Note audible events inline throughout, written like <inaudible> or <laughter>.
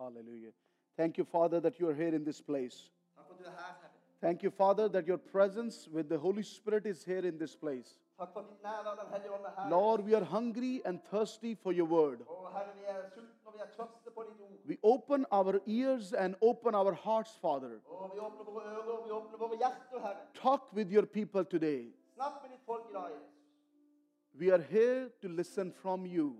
Hallelujah. Thank you, Father, that you are here in this place. Thank you, Father, that your presence with the Holy Spirit is here in this place. Lord, we are hungry and thirsty for your word. We open our ears and open our hearts, Father. Talk with your people today. We are here to listen from you.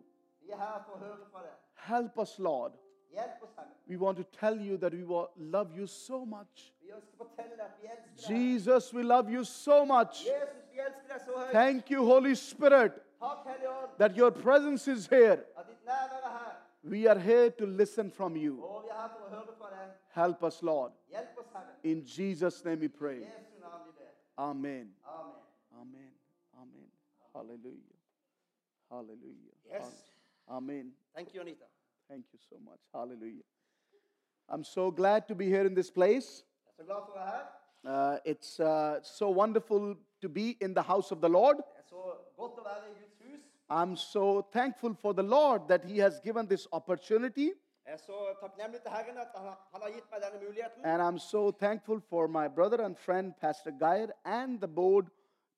Help us, Lord. Hjelp oss, Herre. We want to tell you that we love you so much. Vi ønsker å fortelle deg at vi elsker deg. Jesus, we love you so much. Jesus, vi elsker deg så høyt. Thank you, Holy Spirit, Takk, Hellige Ånd, that your presence is here. at ditt nærvær er her. We are here to listen from you. Og vi her for å høre fra deg. Help us, Lord. Hjelp oss, Herre. In Jesus' name we pray. Jesu navn vi ber. Amen. Amen. Amen. Amen. Hallelujah. Hallelujah. Yes. Amen. Thank you, Anita. Thank you so much. Hallelujah. I'm so glad to be here in this place. Jeg så glad for å være her. Uh, it's uh, so wonderful to be in the house of the Lord. Det så godt å være I'm so thankful for the Lord that He has given this opportunity. Er så takknemlig til Herren at han har, han har gitt meg denne muligheten. And I'm so thankful for my brother and friend, Pastor Geir, and the board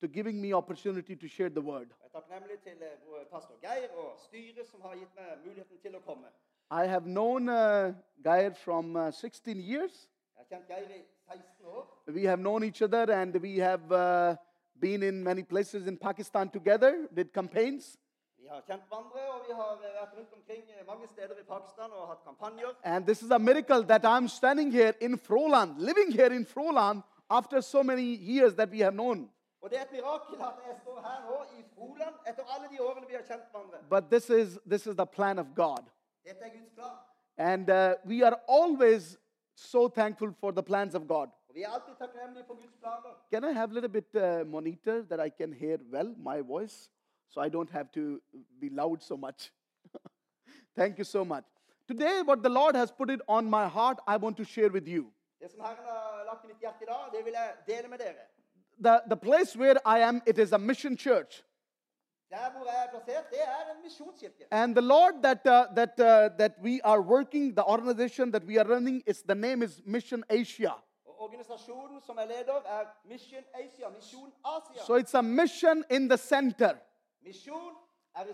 to giving me opportunity to share the word. Takknemlig til eh, pastor Geir og styret som har gitt meg muligheten til å komme. I have known uh, Geir from uh, 16 years. Jeg har kjent Geir i 16 år. We have known each other and we have uh, been in many places in Pakistan together, did campaigns. Vi har kjent hverandre, og vi har eh, vært rundt omkring eh, mange steder i Pakistan og hatt kampanjer. And this is a miracle that I'm standing here in Froland, living here in Froland after so many years that we have known. Og det et mirakel at jeg står her nå i Froland etter alle de årene vi har kjent hverandre. But this is, this is the plan of God. Er Guds plan. And uh, we are always so thankful for the plans of God. Er alltid takknemlige for Guds planer. Can I have a little bit uh, monitor that I can hear well my voice so I don't have to be loud so much? <laughs> Thank you so much. Today, what the Lord has put it on my heart, I want to share with you. Det som Herren har lagt i mitt hjerte i dag, det vil jeg dele med dere. The, the place where I am, it is a mission church. Der hvor jeg er er. And the Lord that, uh, that, uh, that we are working, the organization that we are running, is the name is Mission Asia. Og organisasjonen som er leder, Mission Asia, Misjon Asia. So it's a mission in the center. Er.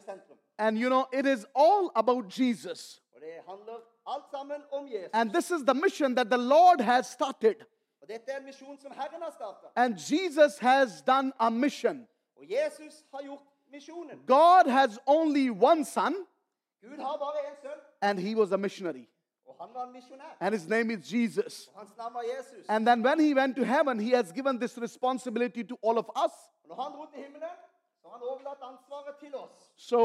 And you know, it is all about Jesus. Det handler alt sammen om Jesus. And this is the mission that the Lord has started. Og dette en misjon som Herren har startet. And Jesus has done a mission. Og Jesus har gjort misjonen. God has only one son, Gud har bare en sønn, and he was a missionary. og han var en misjonær. And his name is Jesus. Og hans navn var Jesus. And then when he went to heaven, he has given this responsibility to all of us. Og når han dro til himmelen, så har han overlatt ansvaret til oss. So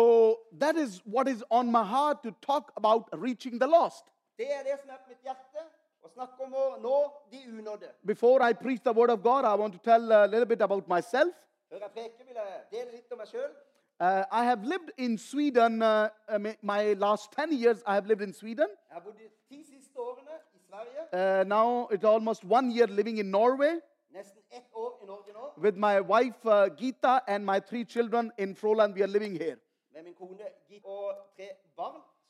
that is what is on my heart to talk about reaching the lost. Det det som på mitt hjerte, å snakke om å nå de unådde. Before I preach the word of God, I want to tell a little bit about myself. Før jeg preker, vil jeg dele litt om meg sjøl. Uh, I have lived in Sweden, uh, my last 10 years, I have lived in Sweden. Jeg har bodd de ti siste årene i Sverige. Uh, now it's almost one year living in Norway Nesten ett år i Norge nå. with my wife uh, Gita and my three children in Froland. We are living here.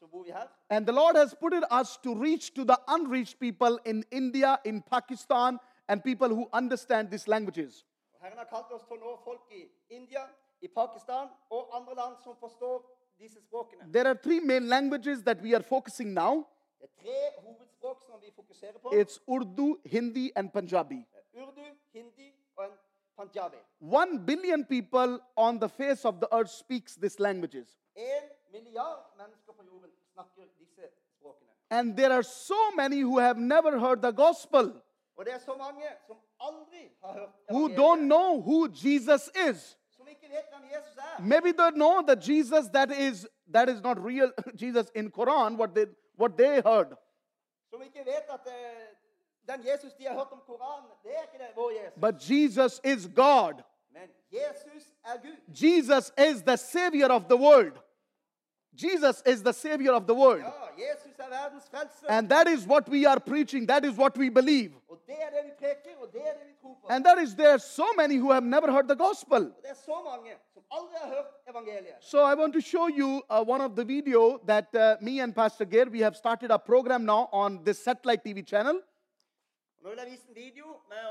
Med min kone Gitt og tre barn så bor vi her. And the Lord has put it us to reach to the unreached people in India, in Pakistan, and people who understand these languages. Herren har kalt oss til å nå folk i India, i Pakistan og andre land som forstår disse språkene. There are three main languages that we are focusing now. Det er tre hovedspråk som vi fokuserer på. It's Urdu, Hindi, and Punjabi. Urdu, hindi og punjabi. One billion people on the face of the earth speaks these languages. En milliard mennesker på jorden snakker disse språkene. And there are so many who have never heard the gospel, er så mange som aldri har hørt who don't know who Jesus is. som ikke vet hvem Jesus er. Maybe they know the Jesus that is that is not real <laughs> Jesus in Quran, what they what they heard. Som ikke vet at eh, den Jesus de har hørt om Koranen, det er ikke det, vår Jesus. But Jesus is God. Men Jesus Gud. Jesus is the savior of the world. Jesus is the savior of the world. Ja, Jesus er verdens frelser. And that is what we are preaching. That is what we believe. Og det er det vi preker, og det er det vi tror på. And that is there are so many who have never heard the gospel. Og det er så mange som aldri har hørt evangeliet. So I want to show you uh, one of the video that uh, me and Pastor Geir, we have started a program now on this satellite TV channel. Nå vil jeg vise en video med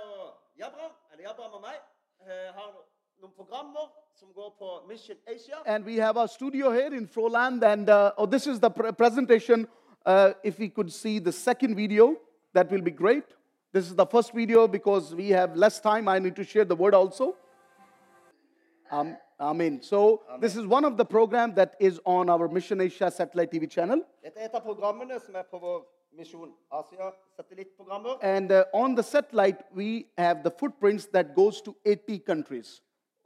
Jabram, eller Jabram og meg, eh, har noen programmer som går på Mission Asia. And we have our studio here in Froland. And uh, oh, this is the pre- presentation. Uh, if we could see the second video, that will be great. This is the first video because we have less time. I need to share the word also. Um, Amen. So this is one of the program that is on our Mission Asia satellite TV channel. Dette er et av programmene som er på vår Misjon Asia-satellittprogrammer. And uh, on the satellite, we have the footprints that goes to 80 countries.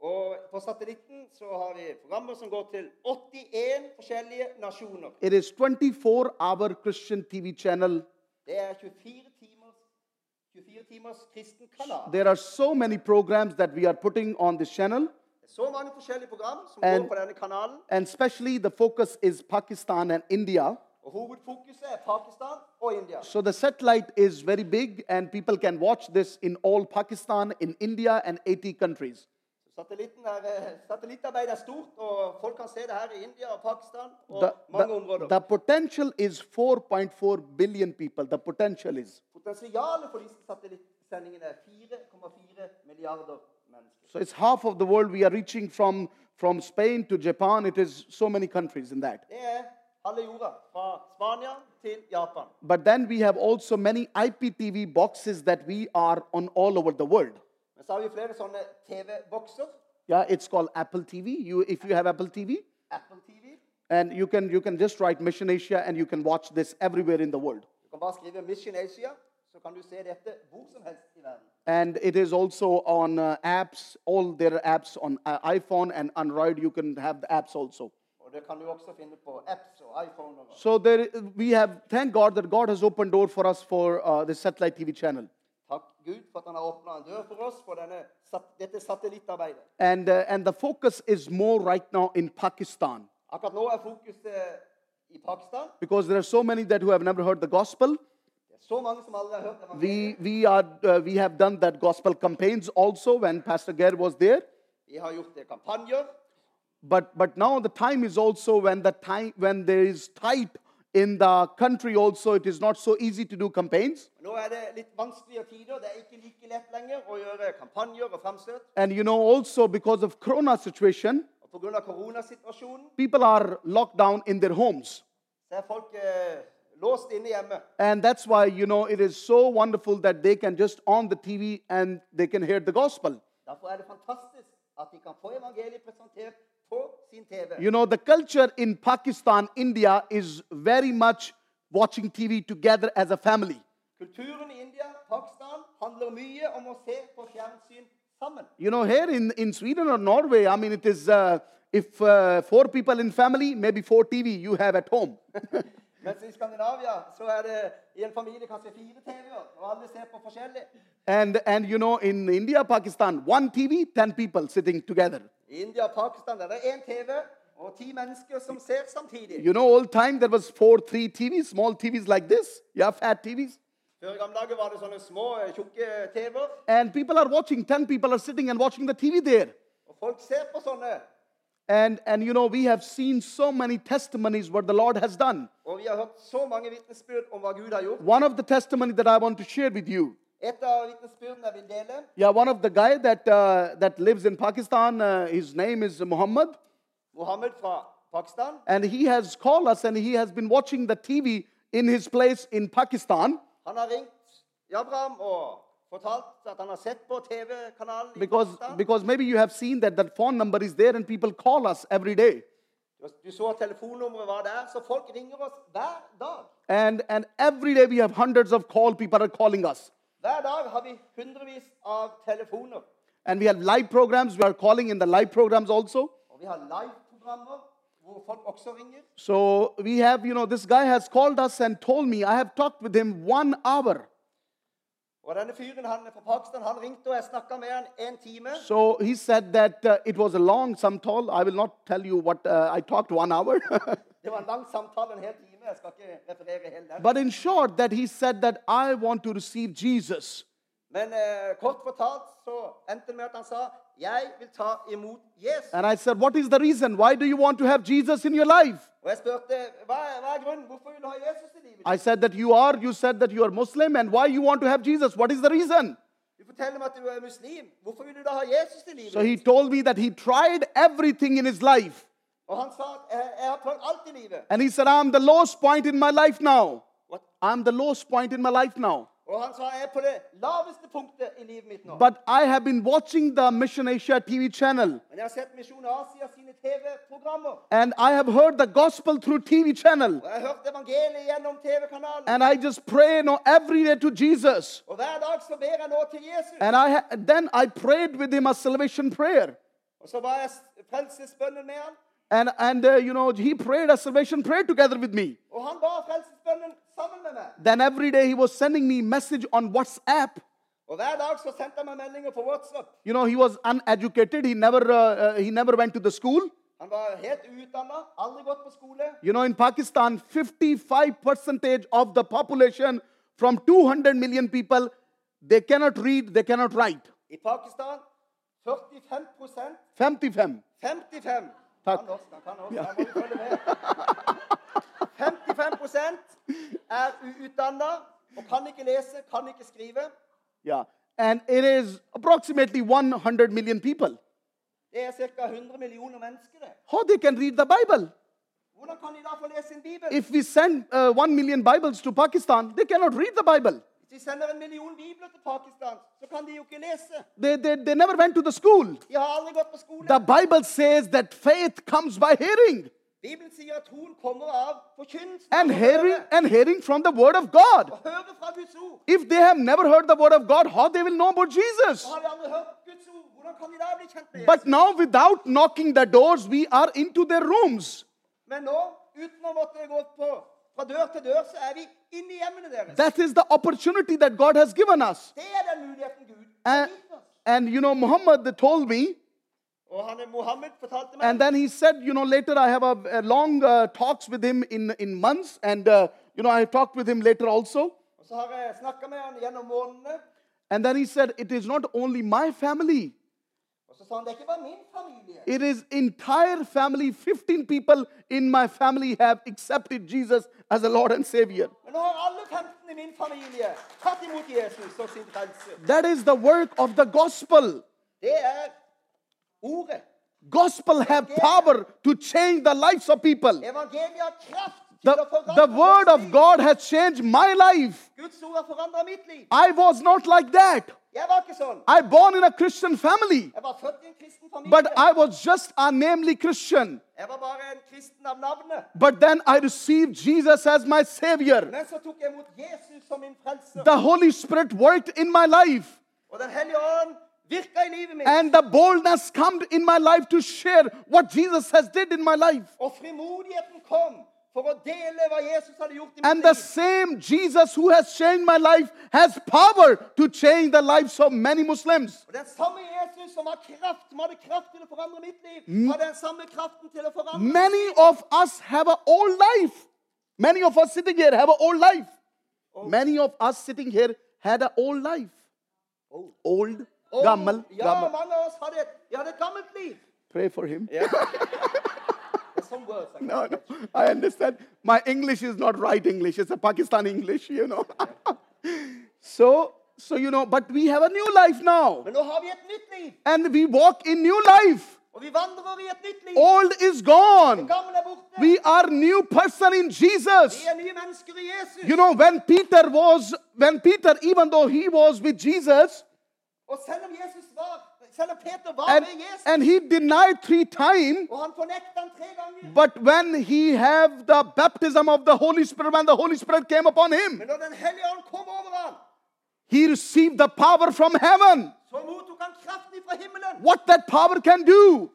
Og på satellitten så har vi programmer som går til 81 forskjellige nasjoner. It is 24-hour Christian TV channel. Det er 24 timers, 24 timers kristen kanal. There are so many programs that we are putting on this channel. Er så mange forskjellige program som And- går på denne kanalen. And especially the focus is Pakistan and India. Og hovedfokuset er Pakistan og India. So the satellite is very big, and people can watch this in all Pakistan, in India, and 80 countries. Er, eh, satellittarbeidet er stort, og folk kan se det her i India og Pakistan og The, mange the, områder. the potential is 4.4 billion people. The potential is. Potensialet for disse satellittsendingene er 4,4 milliarder mennesker. So it's half of the world we are reaching from, from Spain to Japan. It is so many countries in that. Det er halve jorda, fra Spania til Japan. But then we have also many IPTV boxes that we are on all over the world. Så har vi flere sånne TV-bokser. Yeah, it's called Apple TV. You, if you have Apple TV, Apple TV. and you can you can just write Mission Asia and you can watch this everywhere in the world. Du kan bare skrive Mission Asia, så kan du se dette hvor som helst i verden. And it is also on uh, apps. All their apps on uh, iPhone and Android. You can have the apps also. Og det kan du også finne på apps og iPhone. Og So there, we have thank God that God has opened door for us for uh, the satellite TV channel. Takk Gud for at han har åpna en dør for oss for denne, dette satellittarbeidet. And uh, and the focus is more right now in Pakistan Akkurat nå er fokuset i Pakistan. because there are so many that who have never heard the gospel. Er så mange som aldri har hørt We we are uh, we have done that gospel campaigns also when Pastor Geir was there. Vi har gjort det kampanjer. But but now the time is also when the time when there is tight in the country also it is not so easy to do campaigns. Er det litt vanskeligere tider. Det er ikke like lett lenger å gjøre kampanjer og framstøt. And you know also because of corona situation, Og pga. koronasituasjonen people are locked down in their homes. er eh, låst inne hjemme. And that's why you know it is so wonderful that they can just on the TV and they can hear the gospel. Derfor det fantastisk at de kan få evangeliet presentert på sin TV. You know the culture in Pakistan, India is very much watching TV together as a family. Kulturen i India, Pakistan, handler mye om å se på fjernsyn sammen. You know, here in, in Sweden or Norway, I mean, it is uh, if uh, four people in family, maybe four TV you have at home. <laughs> Mens i Skandinavia så er det i en familie kanskje fire TV-er, og alle ser på forskjellig. and, and you know, in India, Pakistan, one TV, 10 people sitting together. I India og Pakistan er det én TV og ti mennesker som ser samtidig. You know, old time there was four, three TVs, small TVs like this. Yeah, fat TVs. Før i gamle dager var det sånne små, eh, tjukke TV-er. And people are watching, 10 people are sitting and watching the TV there. Og folk ser på sånne. And, and you know, we have seen so many testimonies what the Lord has done. Og vi har hørt så mange vitnesbyrd om hva Gud har gjort. One of the testimony that I want to share with you. Et av vitnesbyrdene jeg vil dele, Yeah, one of the guy that, uh, that lives in Pakistan, uh, his name is Muhammad. Muhammad fra Pakistan. And he has called us and he has been watching the TV in his place in Pakistan Han har ringt Jabram og fortalt at han har sett på TV-kanalen i because, because maybe you have seen that that phone number is there and people call us every day. Du så at telefonnummeret var der, så folk ringer oss hver dag. And, and every day we have hundreds of call, people are calling us. Hver dag har vi hundrevis av telefoner. And we have live programs, we are calling in the live programs also. Og vi har live-programmer hvor folk også ringer. So we have, you know, this guy has called us and told me, I have talked with him one hour. Og denne fyren han fra Pakistan, han ringte og jeg snakka med han en time. So he said that uh, it was a long samtal. I will not tell you what uh, I talked one hour. <laughs> Det var en lang samtale, en hel time. Jeg skal ikke referere hele den. but in short, that he said that I want to receive Jesus. Men uh, kort fortalt så endte det med at han sa jeg vil ta imot Jesus. And I said, What is the reason? Why do you want to have Jesus in your life? Og jeg spurte, hva, er- hva er grunnen? Hvorfor vil du ha Jesus i livet? I said that you are, you said that you are Muslim, and why you want to have Jesus? What is the reason? Du forteller meg at du er muslim. Hvorfor vil du da ha Jesus i livet? So he told me that he tried everything in his life. Og han sa at jeg, jeg har prøvd alt i livet. And he said, I'm the lowest point in my life now. What? I'm the lowest point in my life now. Og han sa jeg er på det laveste punktet i livet mitt nå. But I have been watching the Mission Asia TV channel, Men jeg har sett Misjon Asia sine TV-programmer. and I have heard the gospel through TV channel. Og jeg har hørt evangeliet gjennom TV-kanalen. And I just pray you know, every day to Jesus. Og hver dag så ber jeg nå til Jesus. And I then I prayed with him a salvation prayer. Og så var jeg s- frelsesbønnen med han. And, and uh, you know, he prayed a salvation prayer together with me. Og han ba frelsesbønnen sammen med meg. Then every day he was sending me message on WhatsApp. Og hver dag så sendte han meg meldinger på WhatsApp. You know, he was uneducated. He never, uh, uh, he never went to the school. Han var helt uutdanna, aldri gått på skole. You know, in Pakistan, 55 percentage of the population from 200 million people, they cannot read, they cannot write. I Pakistan 45 55. 55 Takk. Han norsk, han kan norsk. Han må følge med. <laughs> 55 er uutdanna og kan ikke lese, kan ikke skrive. Yeah. And it is approximately 100 million people. Det er ca. 100 millioner mennesker. det. How they can read the Bible? Hvordan kan de da få lese en bibel? If we send uh, 1 million Bibles to Pakistan, they cannot read the Bible. Hvis de sender en million bibler til Pakistan, så kan de jo ikke lese. They, they, they never went to the school. De har aldri gått på skole. The Bible says that faith comes by hearing, Bibelen sier at troen kommer av forkynnelsen. and hearing and hearing from the word of God. Å høre fra Guds ord. If they have never heard the word of God, how they will know about Jesus? Og har de aldri hørt Guds ord, hvordan kan de da bli kjent med But now, without knocking the doors, we are into their rooms. Men nå, uten å måtte gå på fra dør til dør, så er vi inne i hjemmene deres. That is the opportunity that God has given us. Det er den muligheten Gud har And, gitt oss. and you know, Muhammad told me, and then he said, you know, later I have a, a long uh, talks with him in, in months, and uh, you know, I talked with him later also. Og så har jeg snakka med han gjennom månedene. And then he said, it is not only my family, Og så sa han det er ikke bare min familie. it is entire family. 15 people in my family have accepted Jesus as a Lord and Savior. Men nå har alle 15 i min familie tatt imot Jesus og sin frelse. That is the work of the gospel. Ordet. Gospel have power to change the lives of people. Evangeliet har kraft The, the word of. God has changed my life. Guds ord har forandra mitt liv. I was not like that. I born in a Christian family, Jeg var født i en kristen familie. but I was just a namely Christian. Jeg var bare en kristen av navnet. But then I received Jesus as my savior. Men så tok jeg imot Jesus som min frelser. The Holy Spirit worked in my life. Og Den hellige ånd virka i livet mitt. And the boldness come in my life to share what Jesus has did in my life. Og frimodigheten kom for å dele hva Jesus hadde gjort i And the same Jesus who has changed my life has power to change the lives of many Muslims. Og den samme Jesus som har kraft, som hadde kraft til å forandre mitt liv, mm. har den samme kraften til å forandre Many of us have an old life. Many of us sitting here have an old life. Oh. Many of us sitting here had an old life. Oh. Old. Old, Og- Ja, mange av oss hadde et, vi hadde et gammelt liv. Pray for him. There's some words I No, no. I understand. My English is not right English. It's a Pakistani English, you know. <laughs> so, so you know, but we have a new life now, Men nå har vi et nytt liv, and we walk in new life. vi vandrer i et nytt liv. Old is gone. Er. We are new person in Jesus. Vi er nye mennesker i Jesus. You know, when Peter was, when Peter, even though he was with Jesus, Og selv om Jesus var, selv om Peter var and, med Jesus, and he denied three times, og han han tre ganger, but when he have the baptism of the Holy Spirit, when the Holy Spirit came upon him, men når Den hellige ånd kom over ham, he received the power from heaven. så mottok han kraften fra himmelen. What that power can do?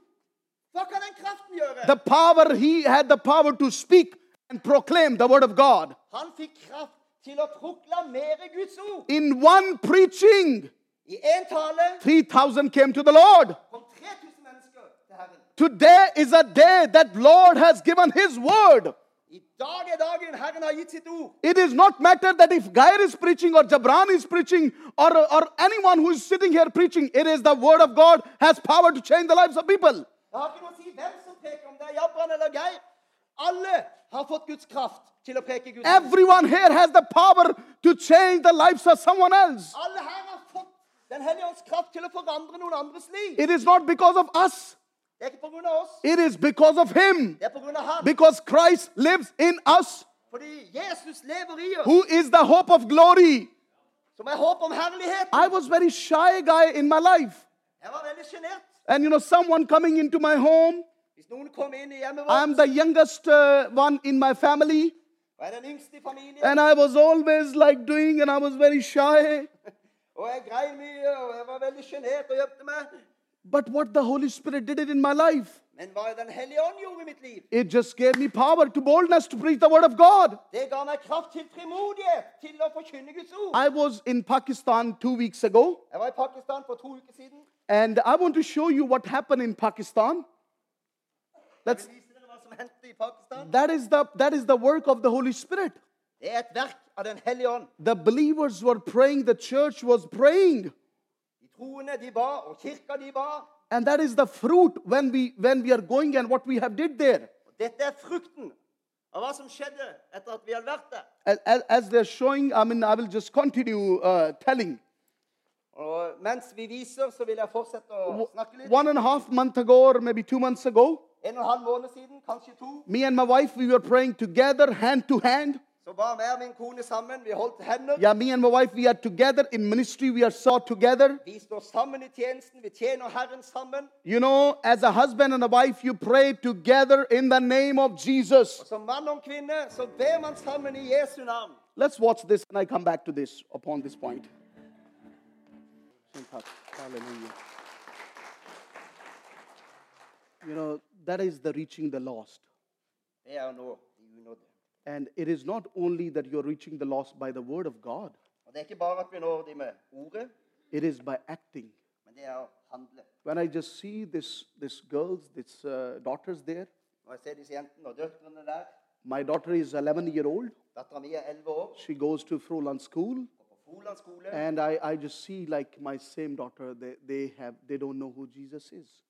Hva kan den kraften gjøre? The power, he had the power to speak and proclaim the word of God. Han fikk kraft til å proklamere Guds ord. In one preaching, I én tale 3,000 came to the Lord. kom 3000 mennesker til Herren. Today is a day that Lord has given his word. Er dagen Herren har gitt sitt ord. It is not matter that if Geir is preaching or Jabran is preaching or, or anyone who is sitting here preaching, it is the word of God has power to change the lives of people. Det har ikke noe å si hvem som preker, om det er Jabran eller Geir. Alle har fått Guds kraft til å preke Guds ord. Everyone here has the power to change the lives of someone else. Alle her har fått Den hellige ånds kraft til å forandre noen andres liv. It is not because of us, Det er ikke på grunn av oss. it is because of Him. Det er på grunn av Han. Because Christ lives in us, Fordi Jesus lever i oss, who is the hope of glory. som er håp om herlighet. I was very shy guy in my life. Jeg var veldig sjenert. And you know, someone coming into my home, Hvis noen kom inn i hjemmet I'm the youngest uh, one in my family. og er den yngste i familien, And I was always like doing, and I was very shy. Og jeg grein mye, og jeg var veldig sjenert og gjemte meg. But what the Holy Spirit did it in my life, Men hva Den hellige ånd gjorde i mitt liv, it just gave me power to boldness to preach the word of God. det ga meg kraft til frimodighet til å forkynne Guds ord. I was in Pakistan two weeks ago, Jeg var i Pakistan for to uker siden. and I want to show you what happened in Pakistan. That's, vil vise dere hva som hendte i Pakistan. that, is the, that is the work of the Holy Spirit. Det er et verk av Den hellige ånd. The believers were praying, the church was praying. De troende de ba, og kirka de ba. And that is the fruit when we, when we are going and what we have did there. Og dette er frukten av hva som skjedde etter at vi hadde vært der. As, as- as they're showing, I mean, I will just continue uh, telling. Og mens vi viser, så vil jeg fortsette å snakke litt. One and a half month ago, or maybe two months ago, En og en halv måned siden, kanskje to, me and my wife, we were praying together, hand to hand. Så ba jeg og min kone sammen. Vi holdt hender. Yeah, me and my wife, we are together in ministry, we are so together. Vi står sammen i tjenesten. Vi tjener Herren sammen. You know, as a husband and a wife, you pray together in the name of Jesus. Og som mann og kvinne så ber man sammen i Jesu navn. Let's watch this and I come back to this upon this point. Hallelujah. You know, that is the reaching the lost. Det er nå de unådde. And it is not only that you're reaching the lost by the word of God, Og det er ikke bare at vi når de med ordet, it is by acting. men det er å handle. When I just see this, this girls, these uh, daughters there, Når jeg ser disse jentene og døtrene der my daughter is 11 year old. Dattera mi er 11 år, She goes to Froland School. går på Froland skole. And I, I just see like my same daughter, they, they, have, they don't know who Jesus is.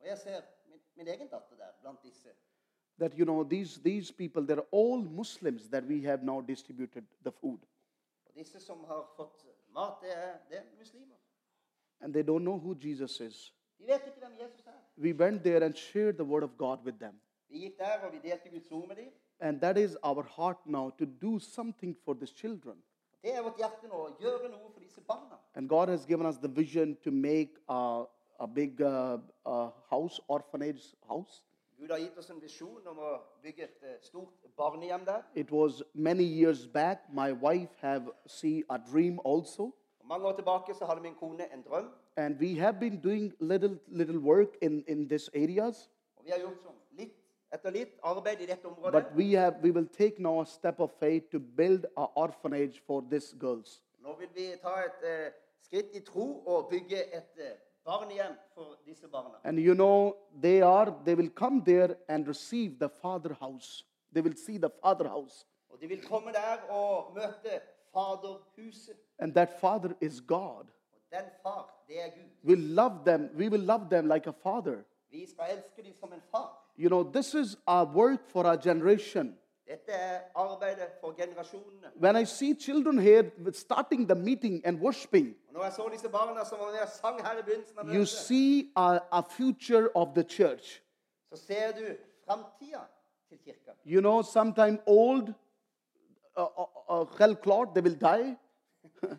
Og jeg ser min, min egen datter der blant disse. That, you know, these, these people, they're all Muslims that we have now distributed the food. And they don't know who Jesus is. We went there and shared the word of God with them. And that is our heart now to do something for these children. And God has given us the vision to make a, a big uh, uh, house, orphanage house. Gud har gitt oss en visjon om å bygge et eh, stort barnehjem der. It was many years back. My wife have see a dream also. Og mange år tilbake så hadde min kone en drøm, And we have been doing little, little work in, in these areas. og vi har gjort sånn litt etter litt arbeid i dette området. But we, have, we will take now a step of faith to build an orphanage for these girls. Nå vil vi ta et uh, skritt i tro og bygge et eh, barnehjem for disse barna. And you know, they are, they will come there and receive the father house. They will see the father house. Og de vil komme der og møte Faderhuset. And that father is God. Og den far, det er Gud. We'll love them. We will love them like a father. Vi skal elske dem som en far. You know, this is our work for our generation. Dette er arbeidet for generasjonene. When I see children here starting the meeting and worshiping, Og når jeg så disse barna som var med og sang her i begynnelsen av you møtet, see a, a future of the church. så ser du framtida til kirka. You know, sometime old, uh, uh, uh, clot, they will die. <laughs>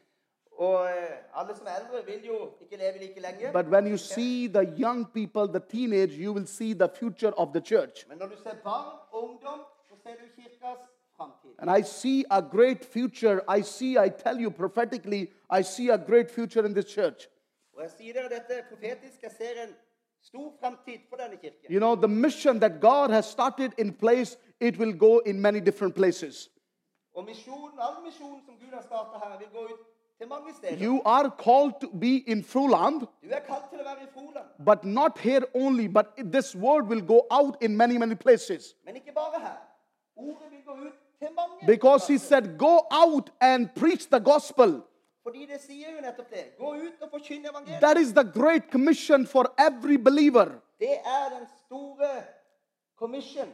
Og eh, alle som er eldre, vil jo ikke leve like lenge. But when you see the young people, the teenage, you will see the future of the church. Men når du ser barn og ungdom, så ser du kirkas framtid. And I see a great future. I see, I tell you prophetically, I see a great future in this church. Og jeg sier dere dette profetisk, jeg ser en stor framtid for denne kirken. You know, the mission that God has started in place, it will go in many different places. Og misjonen, all misjonen som Gud har startet her, vil gå ut til mange steder. You are called to be in Froland, er kalt til å være i Froland, but not here only, but this word will go out in many, many places. Men ikke bare her. Ordet vil gå ut til mange. Because he said, Go out and preach the gospel. Fordi det sier jo nettopp det. Gå ut og forkynn evangeliet. That is the great commission for every believer. Er den store commission.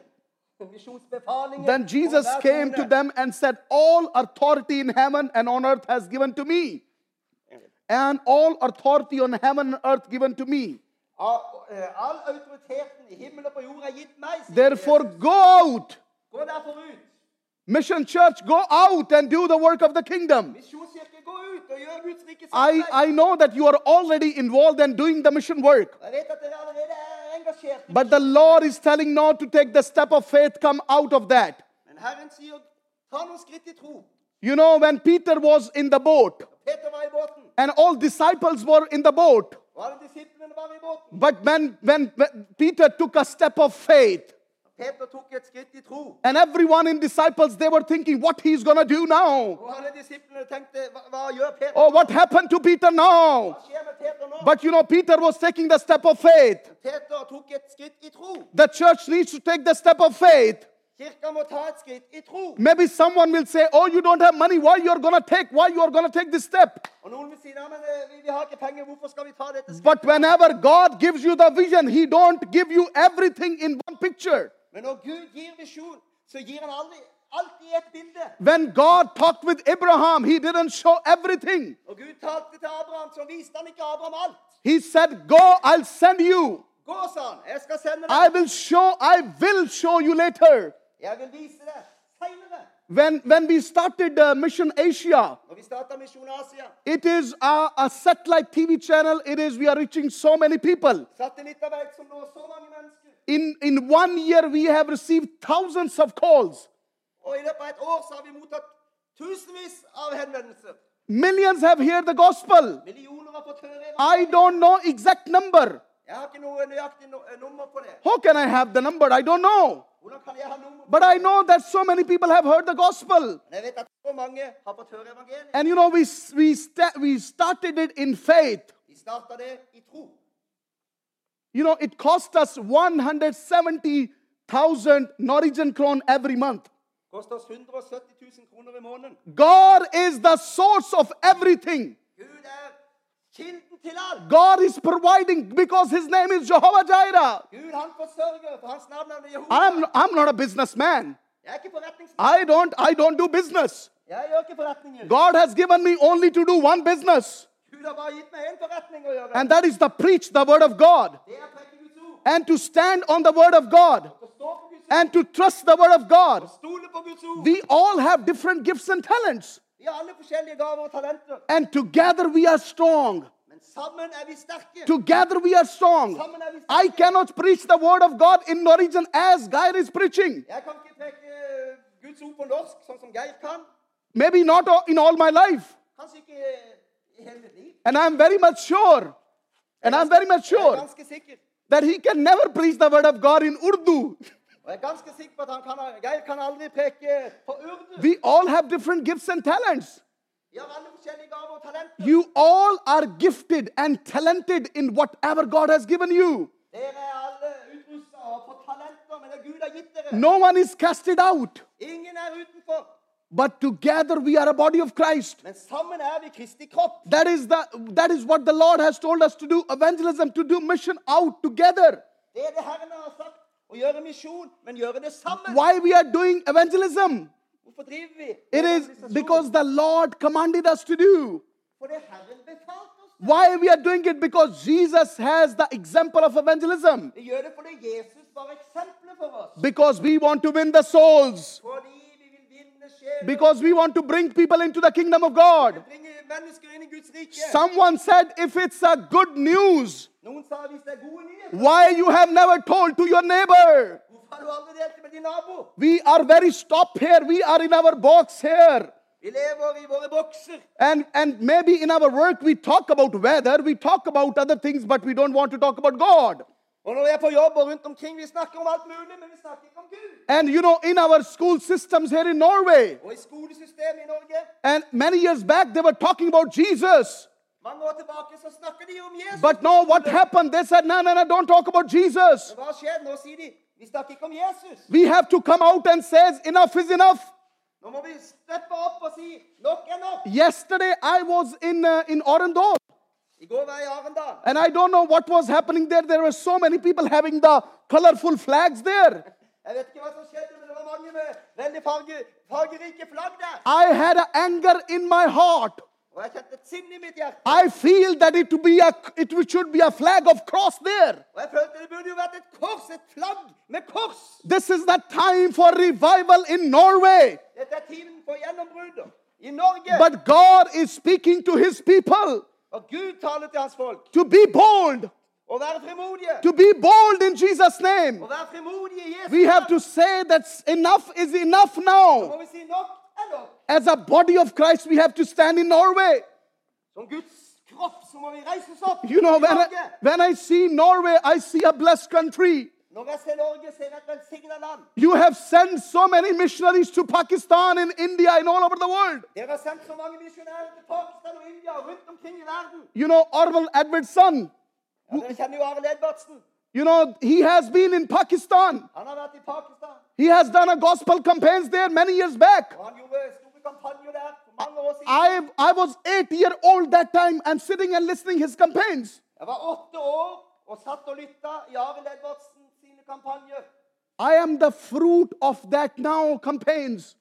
Then Jesus came to them and said, All authority in heaven and on earth has given to me. And all authority on heaven and earth given to me. Eh, all autoriteten i himmel og på jord er gitt meg. sier Therefore, go out. Gå derfor ut. Mission Church, go out and do the work of the kingdom. Misjonskirke, gå ut og gjør Guds rike I, I know that you are already involved in doing the mission work. Jeg vet at dere allerede er But the Lord is telling now to take the step of faith, come out of that. Men Herren sier, ta noen skritt i tro. You know, when Peter was in the boat Peter var i båten, and all disciples were in the boat, og alle disiplene var i båten. but when, when, when Peter took a step of faith, Peter tok et skritt i tro. and everyone in disciples, they were thinking what he's going to do now. Og alle disiplene tenkte, hva, hva gjør Peter? Oh, what happened to Peter now? Hva skjer med Peter nå? But you know, Peter was taking the step of faith. Peter tok et skritt i tro. The church needs to take the step of faith. Kirka må ta et skritt i tro. Maybe someone will say, Oh, you don't have money. Why you're going to take? Why you're going to take this step? Og noen vil si, nei, men eh, vi, vi har ikke penger, hvorfor skal vi ta dette skrittet? But whenever God gives you the vision, He don't give you everything in one picture. Men når Gud gir visjon, så gir han aldri, alltid et bilde. When God talked with Abraham, He didn't show everything. Og Gud talte til Abraham, så viste han ikke Abraham alt. He said, Go, I'll send you. Gå, sa han, jeg skal sende I will show, I will show you later. Jeg vil vise deg senere. When, when we started uh, Mission Asia, Når vi startet Misjon Asia, it is a, a satellite TV channel. It is, we are reaching so many people. satellittarbeid som når så mange mennesker. In, in one year, we have received thousands of calls. Og i løpet av et år så har vi mottatt tusenvis av henvendelser. Millions have heard the gospel. Millioner har fått høre. I don't know exact number. Jeg har ikke noe nøyaktig no eh, nummer på det. How can I have the number? I don't know. Hvordan kan jeg ha nummer på But I know that so many people have heard the gospel. Men jeg vet at så mange har fått høre evangeliet. And you know, we, we, sta- we started it in faith. De startet det i tro. You know, it cost us 170,000 Norwegian kron every month. Koster oss 170 000 kroner i måneden. God is the source of everything. Er kilden til alt. God is providing because His name is Jehovah Jireh. Gud han forsørger, for hans navn er. I'm, I'm not a businessman. Er. I don't, I don't do business. Jeg gjør ikke forretninger. God has given me only to do one business, Gud har bare gitt meg en forretning å gjøre. and that is to preach the word of God er å preke Guds ord. and to stand on the word of God Å stå på Guds ord. and to trust the word of God. Stole på Guds ord. We all have different gifts and talents, Vi har alle forskjellige gaver og talenter. and together we are strong. Er. Together we are strong. Er I cannot preach the word of God in Norwegian as Geir is preaching. Jeg kan ikke preke eh, Guds ord på norsk, sånn som Geir kan. Maybe not in all my life. Kanskje ikke i hele mitt liv. And I'm very much sure, and I'm very much sure that he can never preach the word of God in Urdu. Er ganske sikker på at han kan, Geir kan aldri preke på urdu. We all have different gifts and talents. Vi har alle forskjellige gaver og talenter. You all are gifted and talented in whatever God has given you. Er alle utrustet og får talenter, men det Gud har gitt dere. No one is casted out. Er. But together we are a body of Christ. Men sammen er vi Kristi kropp. That is, the, that is what the Lord has told us to do evangelism, to do mission out together. Det er det Herren har sagt. Å gjøre misjon, men gjøre det sammen. Why we are doing evangelism? Hvorfor driver vi? It is because the Lord commanded us to do. For det Herren befalte oss. Why we are doing it? Because Jesus has the example of evangelism. Vi gjør det fordi Jesus var eksempelet for oss. Because we want to win the souls. Fordi vi vil vinne sjeler. Because we want to bring people into the kingdom of God. Bringe mennesker inn i Guds rike. Someone said, if it's a good news, Noen sa hvis det er why you have never told to your neighbor? hvorfor har du aldri delt det med din nabo? We are very stopped here. We are in our box here. Vi lever i våre bokser. And, and maybe in our work we talk about weather, we talk about other things, but we don't want to talk about God. Og når vi er på jobb og rundt omkring, vi snakker om alt mulig, men vi snakker ikke om Gud. And you know, in our school systems here in Norway, Og i skolesystemet i Norge, and many years back they were talking about Jesus. mange år tilbake, så snakker de om Jesus. But now what happened? They said, no, no, no, don't talk about Jesus. Men Hva skjer? Nå sier de, Vi snakker ikke om Jesus. We have to come out and says enough is enough. Nå må vi steppe opp og si nok er nok. Yesterday I was in uh, in Arendal and I don't know what was happening there. There were so many people having the colorful flags there. Jeg vet ikke hva som skjedde, men det var mange med veldig farge, fargerike flagg der. I had a anger in my heart. Og jeg kjente et sinn i mitt hjerte. I feel that it be a it should be a flag of cross there. Og jeg følte det burde jo vært et kors, et flagg med kors. This is the time for revival in Norway. Dette tiden for gjennombruddet i Norge. But God is speaking to his people Og Gud taler til hans folk. to be bold, Å være frimodige. to be bold in Jesus' name. Å være frimodige i Jesu We have to say that enough is enough Så now. må vi si nok er nok. As a body of Christ, we have to stand in Norway. Som Guds kropp så må vi reise oss opp You know, when I, when I see Norway, I see a blessed country. Når jeg ser Norge, ser jeg et velsignet land. You have sent so many missionaries to Pakistan and India and all over the world. Dere har sendt så mange misjonærer til Pakistan og India og rundt omkring i verden. You know, Arild Edvardsen, Ja, dere kjenner jo Arild Edvardsen. you know, he has been in Pakistan. Han har vært i Pakistan. He has done a gospel campaigns there many years back. Og han gjorde store kampanjer der for mange år siden. I, I was eight year old that time and sitting and listening his campaigns. Jeg var åtte år og satt og lytta Edvardsen. I am the fruit of that now campaigns.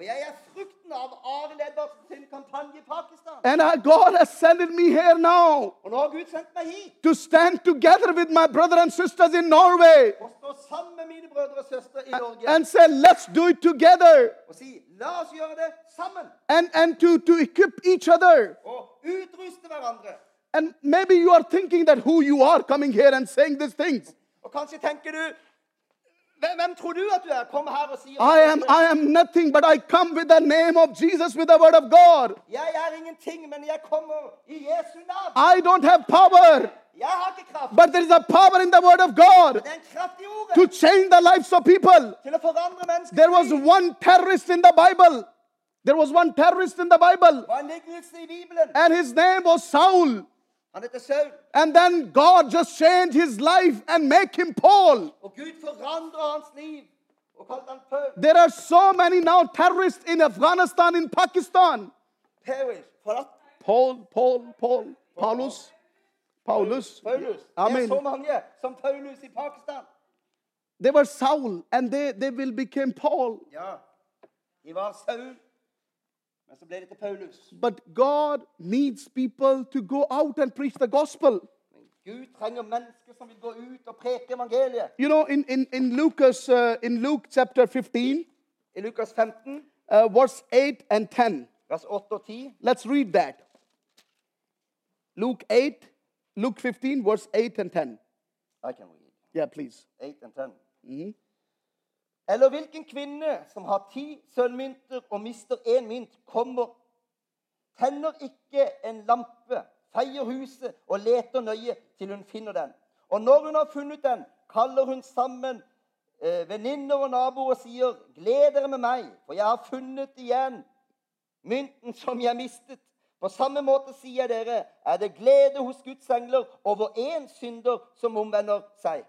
Er frukten av Arild Edvardsen sin kampanje Pakistan. And I, God has sent me here now Og nå har Gud sendt meg hit to stand together with my brother and sisters in Norway og stå sammen med mine brødre og søstre i Norge and say, let's do it together og si la oss gjøre det sammen. and, and to, to equip each other. Og utruste hverandre. And maybe you are thinking that who you are coming here and saying these things. Og kanskje tenker du hvem, tror du at du er? Kom her og sier I am, I am nothing, but I come with the name of Jesus, with the word of God. Jeg er ingenting, men jeg kommer i Jesu navn. I don't have power, Jeg har ikke kraft. but there is a power in the word of God er en kraft i ordet to change the lives of people. til å forandre mennesker. There was one terrorist in the Bible. There was one terrorist in the Bible, var en i Bibelen. and his name was Saul. Han heter Saul. And then God just changed his life and make him Paul. Og Gud forandrer hans liv og kalte han Paul. There are so many now terrorists in Afghanistan, in Pakistan. Paul. Paul, Paul, Paul, Paulus, Paulus. Paulus. Det er Amen. så mange som Paulus i Pakistan. They were Saul, and they, they will become Paul. Ja, de var Saul, men så ble det til Paulus. But God needs people to go out and preach the gospel. Gud trenger mennesker som vil gå ut og preke evangeliet. You know, in, in, in Lucas, uh, in Luke chapter 15, I Lukas 15, uh, verse 8 and 10. vers 8 og 10. Let's read that. Luke 8, Luke 15, verse 8 and 10. I can read. Yeah, please. 8 and 10. Eller hvilken kvinne som har ti sølvmynter og mister én mynt, kommer, tenner ikke en lampe, feier huset og leter nøye til hun finner den. Og når hun har funnet den, kaller hun sammen eh, venninner og naboer og sier, gled dere med meg, for jeg har funnet igjen mynten som jeg mistet. På samme måte sier jeg dere, er det glede hos Guds engler over én synder som omvender seg.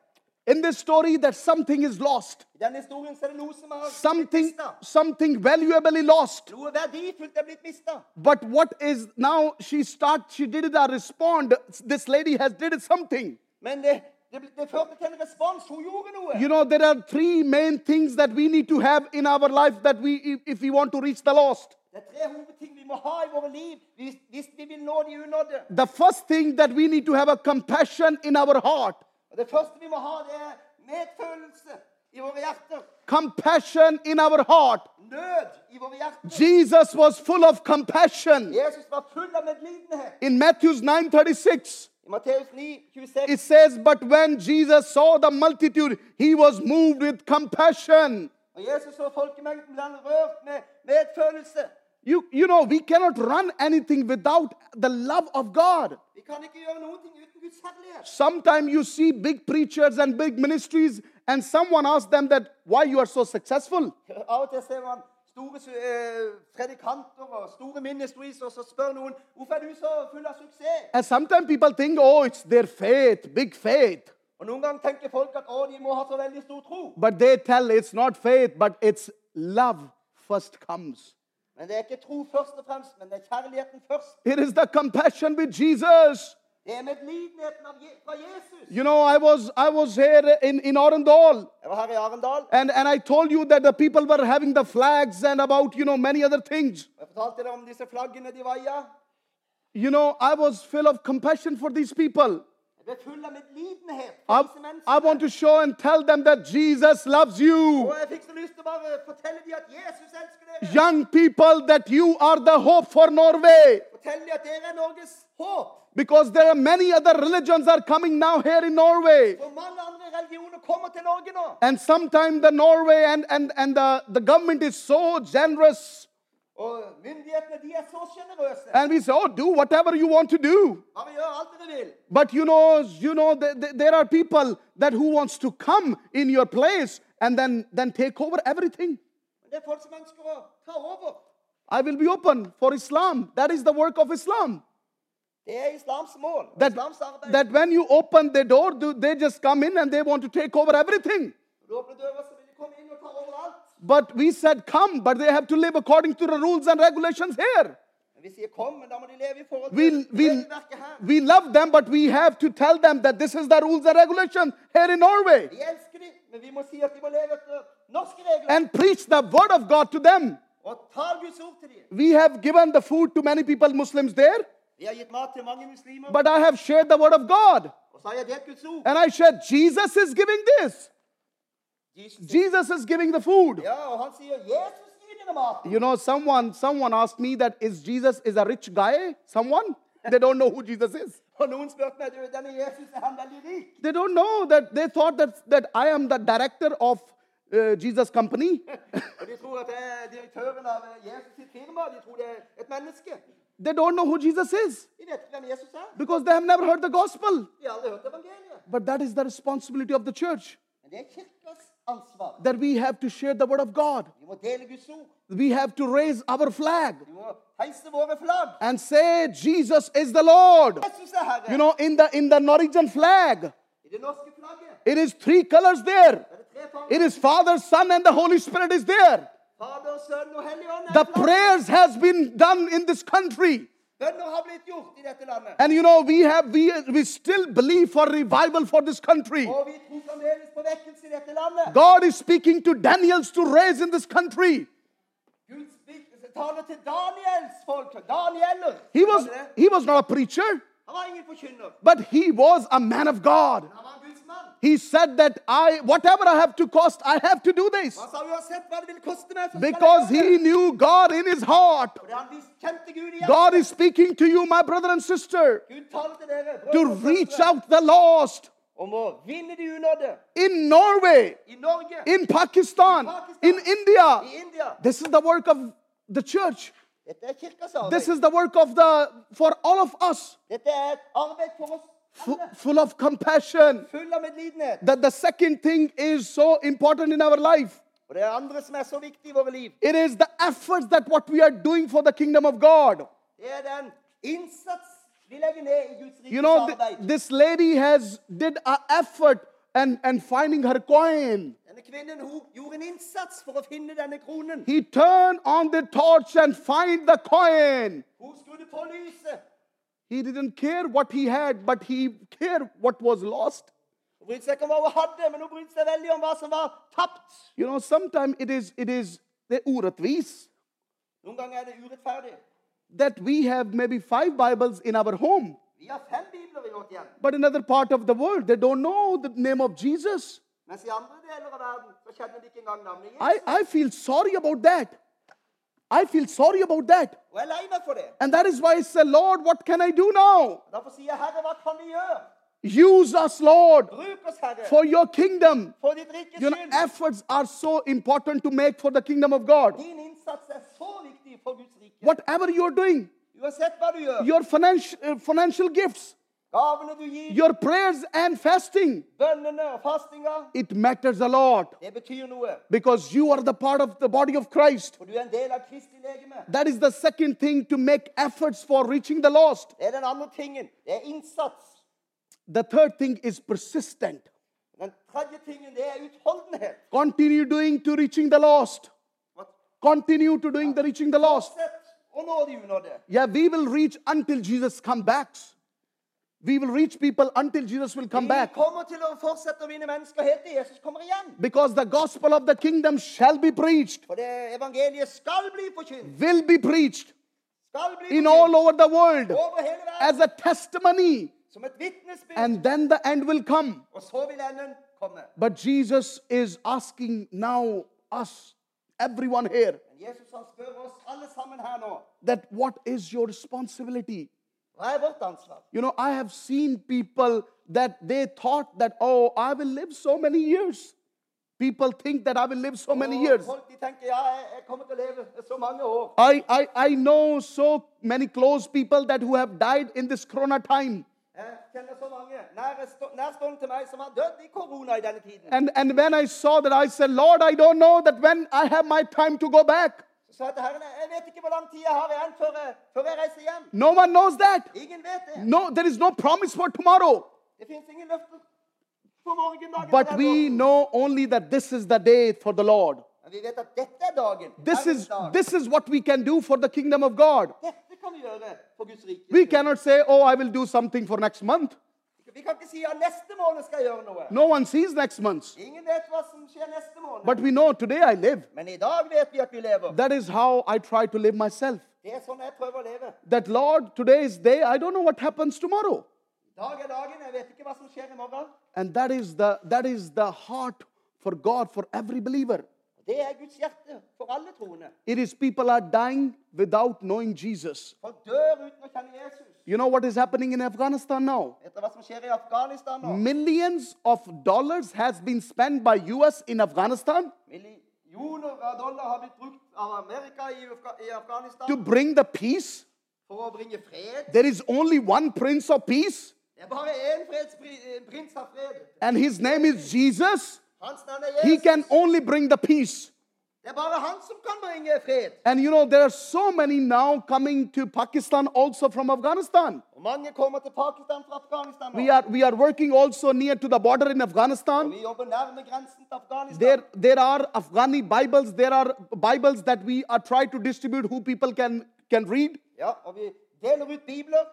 In this story, that something is lost. I denne historien så er det noe som har blitt Something, something valuably lost. Er. But what is now she start she did a respond. This lady has did something. Men det, det, ble- det førte til en respons. Hun gjorde. You know, there are three main things that we need to have in our life that we if, we want to reach the lost. Er tre hovedting vi må ha i våre liv hvis, hvis vi vil nå de unådde. The first thing that we need to have a compassion in our heart. Og Det første vi må ha, det er medfølelse i våre hjerter. Compassion in our heart. Nød i våre hjerter. Jesus was full of compassion. Jesus var full av medlidenhet. In Matthew 9:36, I Matteus 9, 26 it says, "But when Jesus saw the multitude, he was moved with compassion." Når Jesus så folkemengden, ble han rørt med medfølelse. You, you know, we cannot run anything without the love of God. Vi kan ikke gjøre noen ting uten Guds herlighet. Sometimes you see big preachers and big ministries, and someone asks them that why you are so successful. Av og til ser man store eh, predikanter og store ministries, og så spør noen hvorfor er du så full av suksess. And sometimes people think, oh, it's their faith, big faith. Og Noen ganger tenker folk at å, de må ha så veldig stor tro. But they tell it's not faith, but it's love first comes. Men det er ikke tro først og fremst, men det er kjærligheten først. It is the compassion with Jesus. Det er medlidenheten av fra Jesus. You know, I was I was here in, in Arendal, Jeg var her i Arendal, and, and I told you that the people were having the flags and about, you know, many other things. jeg fortalte om disse flaggene de vaia. You know, I was full of compassion for these people. Jeg ble full av medlidenhet I, I want to show and tell them that Jesus loves you. Og jeg fikk så lyst til å bare fortelle dem at Jesus elsker dere. Young people, that you are the hope for Norway. Fortell dem at dere er. Because there are many other religions are coming now here in Norway. For mange andre religioner kommer til Norge nå. And sometimes the Norway and, and, and the, the government is so generous. Og myndighetene de er så sjenerøse. And we say, oh, do whatever you want to do. Bare gjør alt dere vil. But you know, you know, th- th- there are people that who wants to come in your place and then, then take over everything. Men det er folk som ønsker å ta over. I will be open for Islam. That is the work of Islam. Er. That, that when you open the door, do- they just come in and they want to take over everything. But we said, come, but they have to live according to the rules and regulations here. Vi sier kom, men da må de leve i forhold We, til we, regelverket her. we love them, but we have to tell them that this is the rules and regulations here in Norway. Vi elsker dem, men vi må si at de må leve etter norske regler. And preach the word of God to them. Og tal Guds ord til dem. We have given the food to many people, Muslims there, Vi har gitt mat til mange muslimer. but I have shared the word of God. Og så har jeg delt Guds ord. And I said, Jesus is giving this. Jesus. Jesus is giving the food. Ja, og han sier Jesus gir dere mat. You know, someone someone asked me that is Jesus is a rich guy? Someone? They don't know who Jesus is. <laughs> Og noen spurte meg, du, denne Jesus, er han veldig rik? They don't know that they thought that, that I am the director of uh, Jesus company. <laughs> Og de tror at det er direktøren av Jesus sitt firma. De tror det er. They don't know who Jesus is De vet ikke hvem Jesus because they have never heard the gospel. De har aldri hørt evangeliet. But that is the responsibility of the church Men det kirkas ansvar. that we have to share the word of God. Vi må dele Guds ord. We have to raise our flag Vi må heise våre flagg. and say Jesus is the Lord. Jesus er Herre. You know, in the in the Norwegian flag, I det norske flagget it is three colors there. er det tre farger. It is Father, Son, and the Holy Spirit is there. Fader, Sønn og Hellig Ånd er The prayers has been done in this country. Bønner har blitt gjort i dette landet. And you know, we have we we still believe for revival for this country. Og vi tror fremdeles på vekkelse i dette landet. God is speaking to Daniels to raise in this country. Gud spik- Daniels folk. Danieler. He was Var det det? he was not a preacher, Han var ingen forkynner. but he was a man of God. Han var en Guds mann. He said that I whatever I have to cost, I have to do this. Han sa uansett hva er det vil koste meg, så skal Because he knew God in his heart. Fordi er han vis- kjente Gud i God is speaking to you, my brother and sister, Gud taler til dere brødre to reach out the lost. Om å vinne de unådde. In Norway, in Pakistan, in India. This is the work of the church. Er This is the work of the for all of us. Dette et arbeid for oss Fu- alle. full of compassion. Full av medlidenhet. That the second thing is so important in our life. Og det er andre som er så viktig i våre liv. It is the efforts that what we are doing for the kingdom of God. Det er den innsats vi legger ned i Guds You know, th- arbeid. this lady has did an effort and, and finding her coin. Denne kvinnen hun gjorde en innsats for å finne denne kronen. He turned on the torch and find the coin. Hun skrudde på lyset. He didn't care what he had, but he cared what was lost. Hun brydde seg ikke om hva hun hadde, men hun brydde seg veldig om hva som. You know, sometimes it is it is the uratvis er that we have maybe five Bibles in our home, Vi har fem bibler i vårt but in other part of the world they don't know the name of Jesus. i andre deler av verden så kjenner de ikke engang navnet I, Jesus. I feel sorry about that. I feel sorry about that. Og jeg lei for det. And that is why I say, Lord, what can I do now? Derfor sier jeg, Herre, hva kan vi gjøre? Use us, Lord, Bruk oss, Herre, for your kingdom. for ditt rikes You know, efforts are so important to make for the kingdom of God. Din innsats er så viktig for Guds rike. Whatever doing, hva du gjør, your financial, uh, financial gifts, gavene du gir, your prayers and fasting, bønnene og fastinga, it matters a lot det betyr noe. because you are the part of the body of Christ. For du er en del av Kristi legeme. That is the second thing to make efforts for reaching the lost. Det er den andre tingen. Det er innsats. The third thing is persistent. Den tredje tingen det er utholdenhet. Continue doing to reaching the lost. What? Continue to doing the reaching the lost. Fortsett å nå de unådde. Yeah, we will reach until Jesus come back. We will reach people until Jesus will come Vi back. kommer til å fortsette å vinne mennesker helt til Jesus kommer igjen. Because the gospel of the kingdom shall be preached, For det evangeliet skal bli forkynt. will be preached Skal bli in all over the world over hele as a testimony. Som et vitnesbyrd. And then the end will come. Og så vil enden komme. But Jesus is asking now us, everyone here, Jesus han spør oss alle sammen her nå. that what is your responsibility? Hva er vårt ansvar? You know, I have seen people that they thought that, oh, I will live so many years. People think that I will live so many years. folk de tenker ja, jeg, jeg kommer til å leve så mange år. I, I, I know so many close people that who have died in this corona time. Jeg kjenner så mange nærstå- nærstående til meg som har dødd i korona i denne tiden. And, and when I saw that, I said, Lord, I don't know that when I have my time to go back. Så til Herren jeg vet ikke hvor lang tid jeg har igjen før før jeg reiser hjem. No one knows that. Ingen vet det. No, there is no promise for tomorrow. Det fins ingen løfter for morgendagen. But we know only that this is the day for the Lord. Men vi vet at dette er dagen. This is, dag. this is what we can do for the kingdom of God. Dette kan vi gjøre for Guds rike. We cannot say, oh, I will do something for next month. Vi kan ikke si at neste måned skal jeg gjøre noe. No one sees next month. Ingen vet hva som skjer neste måned. But we know today I live. Men i dag vet vi at vi lever. That is how I try to live myself. Det er sånn jeg prøver å leve. That Lord, today is day, I don't know what happens tomorrow. Dag er dagen. Jeg vet ikke hva som skjer i morgen. And that is the that is the heart for God for every believer. Det er Guds hjerte for alle troende. It is people are dying without knowing Jesus. Folk dør uten å kjenne Jesus. You know what is happening in Afghanistan now? Vet dere hva som skjer i Afghanistan nå? Millions of dollars has been spent by US in Afghanistan Millioner av dollar har blitt brukt av Amerika i, Afga i to bring the peace. for å bringe fred. There is only one prince of peace er bare én fredspri- en prins av fred. and his name is Jesus. Er He can only bring the peace. And you know there are so many now coming to Pakistan also from Afghanistan. Og mange kommer til Pakistan fra Afghanistan nå. We are we are working also near to the border in Afghanistan. vi jobber nærme grensen til Afghanistan. There, there are Afghani Bibles. There are Bibles that we are trying to distribute who people can, can read. Ja, og vi deler ut bibler.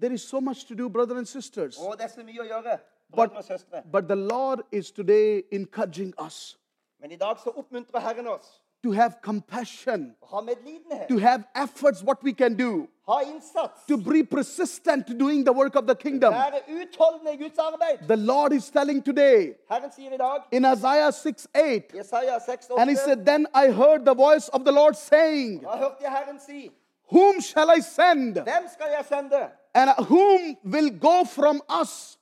There is so much to do, brothers and sisters. Er så mye å gjøre, But, brødre og søstre. but the Lord is today encouraging us Men i dag så oppmuntrer Herren oss to have compassion, to have efforts, what we can do, to be persistent to doing the work of the kingdom. være utholdende i Guds. The Lord is telling today Herren sier i dag, in Isaiah 6 8, Jesaja 6, and he said, Then I heard the voice of the Lord saying, da hørte jeg Herren si, Whom shall I send? skal jeg sende, And whom will go from us?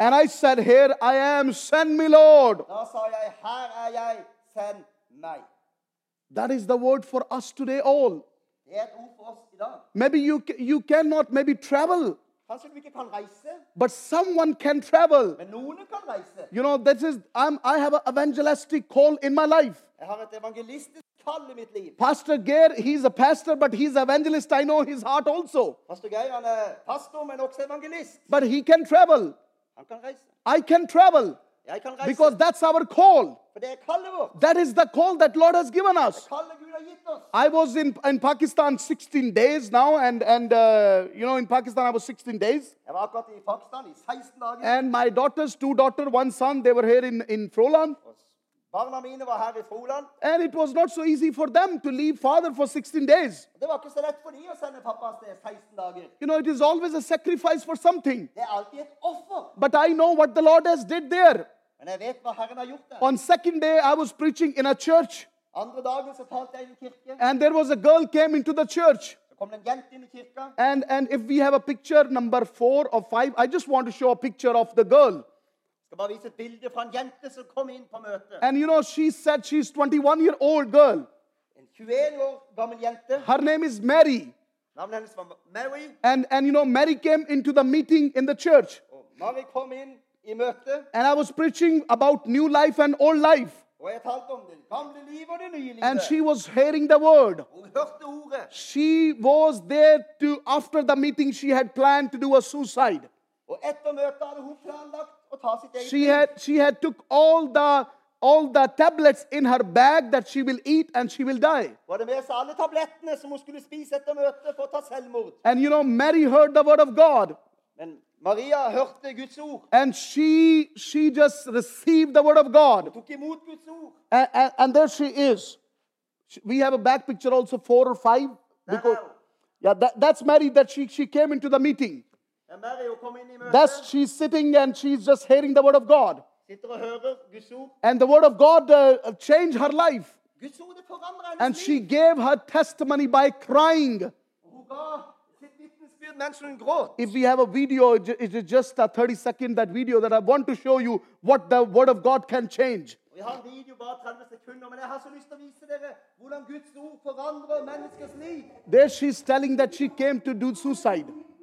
Og hvem vil gå? And I said, Here I am, send me, Lord. Da sa jeg, her er jeg, send meg. That is the word for us today, all. Det er et ord for oss i dag. Maybe you, you cannot maybe travel, Kanskje du ikke kan reise, but someone can travel. men noen kan reise. You know, this is, I'm, I have an evangelistic call in my life. Jeg har et evangelistisk kall i mitt liv. Pastor Geir, he's a pastor, but he's evangelist. I know his heart also. Pastor Geir han er pastor, men også evangelist. But he can travel. Han kan reise. I can travel Jeg kan reise, because that's our call. for det kallet vårt. That is the call that Lord has given us. Kallet Gud har gitt oss. I was in, in Pakistan 16 days now, and, and uh, you know, in Pakistan I was 16 days. Jeg var akkurat i Pakistan i 16 dager. And my daughters, two daughters, one son, they were here in, in Froland. And it was not so easy for them to leave father for 16 days. Det var ikke så lett for de å sende pappa av sted 16 dager. You know, it is always a sacrifice for something. Er alltid et offer. But I know what the Lord has did there. Men jeg vet hva Herren har gjort der. On second day, I was preaching in a church, Andre dagen så talte jeg i en kirke. and there was a girl came into the church. Så kom det en jente inn i kirka. And, and if we have a picture number four or five, I just want to show a picture of the girl. And you know, she said she's 21 year old girl. En 21 år gammel jente. Her name is Mary. Navnet hennes var Mary. And, and you know, Mary came into the meeting in the church. Mary kom inn i møtet. And I was preaching about new life and old life. Og jeg talte om det gamle livet og det nye livet. And she was hearing the word. Hun hørte ordet. She was there to, after the meeting, she had planned to do a suicide. Og Og etter møtet hadde hun planlagt å ta sitt eget She had, she had took all the, all the tablets in her bag that she will eat and she will die. Hun hadde med seg alle tablettene som hun skulle spise etter møtet for å ta selvmord. And you know, Mary heard the word of God. Maria hørte Guds ord. And she, she just received the word of God. Tok imot Guds ord. And, and, and there she is. We have a back picture also, four or five. Because, yeah, that, that's Mary that she, she came into the meeting. Men Mary hun kom inn i møtet, That's she's sitting and she's just hearing the word of God. sitter og hører Guds ord. And the word of God uh, uh changed her life. Guds ord er det forandrer And she gave her testimony by crying. Og Hun ga sitt vitnesbyrd mens hun gråt. If we have a video, it is just a 30 second that video that I want to show you what the word of God can change. Vi har en video bare 30 sekunder, men jeg har så lyst til å vise dere hvordan Guds ord forandrer menneskers liv. There she's telling that she came to do suicide.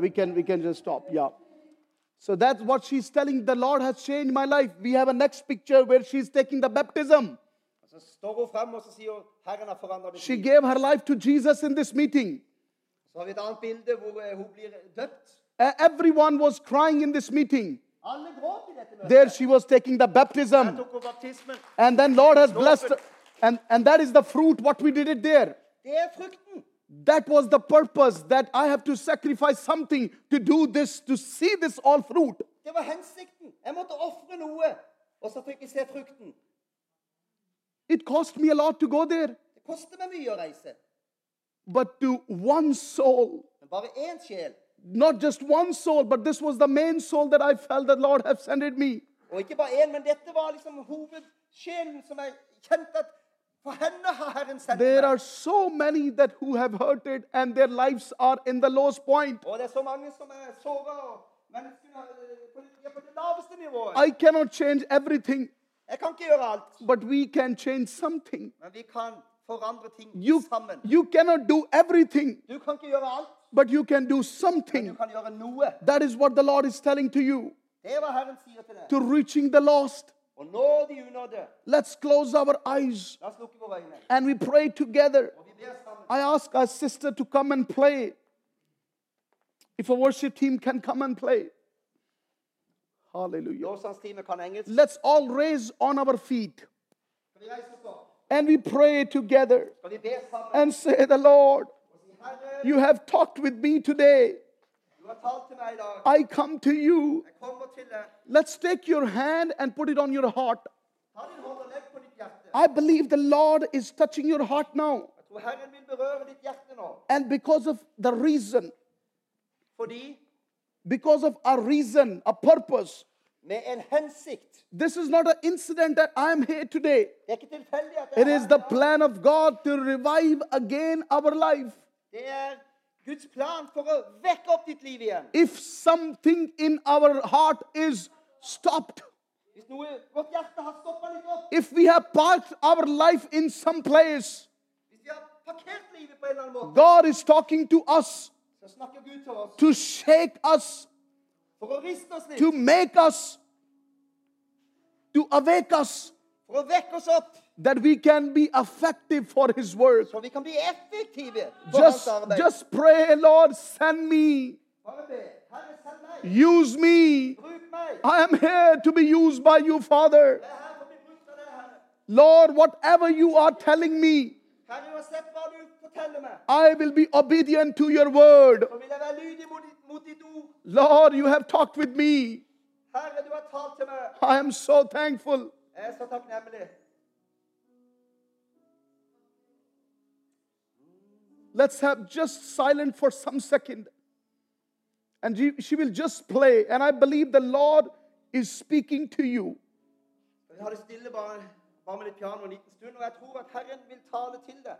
we can we can just stop. Yeah. So that's what she's telling. The Lord has changed my life. We have a next picture where she's taking the baptism. Og Så står hun frem og så sier hun, Herren har forandret mitt She gave her life to Jesus in this meeting. Så har vi et annet bilde hvor eh, hun blir døpt. Everyone was crying in this meeting. Alle gråt i dette møtet. There she was taking the baptism. tok hun baptismen. And then Lord has blessed. And, and that is the fruit, what we did it there. That was the purpose that I have to sacrifice something to do this, to see this all fruit. Det var hensikten. Jeg måtte ofre noe, og så fikk jeg se frukten. It cost me a lot to go there. Det koster meg mye å reise. But to one soul, Men bare én sjel. not just one soul, but this was the main soul that I felt that Lord have sent me. Og ikke bare én, men dette var liksom hovedsjelen som jeg kjente at for henne har Herren sendt There are so many that who have hurt it and their lives are in the lowest point. Og det så mange som såra, og menneskene på det- på det laveste nivået. I cannot change everything, Jeg kan ikke gjøre alt, but we can change something. men vi kan forandre ting You, you cannot do everything, Du kan ikke gjøre alt, but you can do something. kan gjøre noe. That is what the Lord is telling to you. Er hva Herren sier til deg. To reaching the lost. Og nå de unådde. Let's close our eyes La oss lukke våre øyne. and we pray together. Og vi ber sammen. I ask our sister to come and play. If a worship team can come and play. Hallelujah. Lovsangsteamet kan engelsk. Let's all raise on our feet Skal vi reise oss opp? and we pray together Skal vi be sammen? and say, The Lord, Og si, Herre, you have talked with me today. I come to you. Jeg kommer til deg. Let's take your hand and put it on your heart. Ta din hånd og legg på ditt hjerte. I believe the Lord is touching your heart now. Jeg tror Herren vil berøre ditt hjerte nå. And because of the reason, because of a reason, a purpose, med en hensikt. this is not an incident that I am here today. Er ikke tilfeldig at It det is er the plan of God to revive again our life. Guds plan for å vekke opp ditt liv igjen. If something in our heart is stopped, Hvis noe vårt hjerte har litt opp, if we have parked our life in some place, hvis vi har parkert livet på en eller annen måte, God is talking to us så snakker Gud til oss to shake us, for å riste oss litt, to make us, to awake us, for å vekke oss opp, that we can be effective for His work. så vi kan bli effektive Just, just pray, Lord, send me, Bare be. Herre, send meg. use me. I am here to be used by you, Father. Er her for å bli brukt av deg, Herre. Lord, whatever you are telling me, Herre, uansett hva du forteller meg, I will be obedient to your word. så vil jeg være lydig mot ditt, mot ditt ord. Lord, you have talked with me. Herre, du har talt til meg. I am so thankful. Let's have just silent for some second. And she, will just play. And I believe the Lord is speaking to you. Har stille bare, bare med litt piano en liten stund, og jeg tror at Herren vil tale til deg.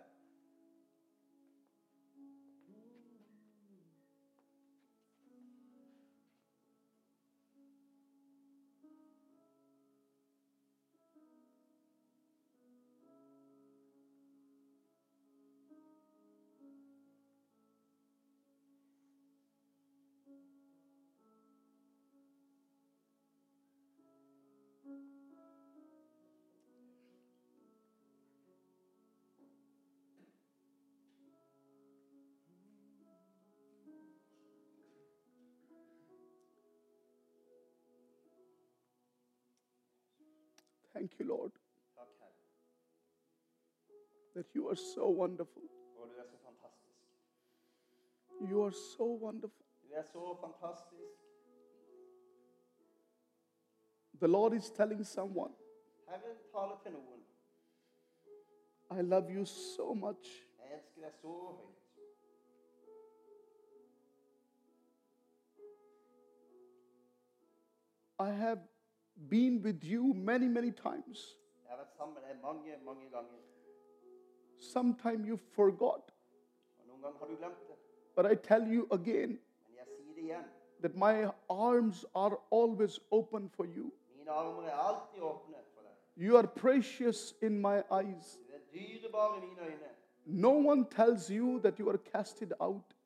Thank you, Lord, that you are so wonderful. Er. You are so wonderful. Er. The Lord is telling someone, Herren taler til noen. I love you so much. Jeg elsker deg så høyt. I have been with you many, many times. Jeg har vært sammen med deg mange, mange ganger. Sometime you forgot, Og noen ganger har du glemt det. but I tell you again Men jeg sier det igjen. that my arms are always open for you. Mine armer er alltid åpne for deg. You are precious in my eyes. Du er dyrebar i mine øyne. No one tells you that you are casted out.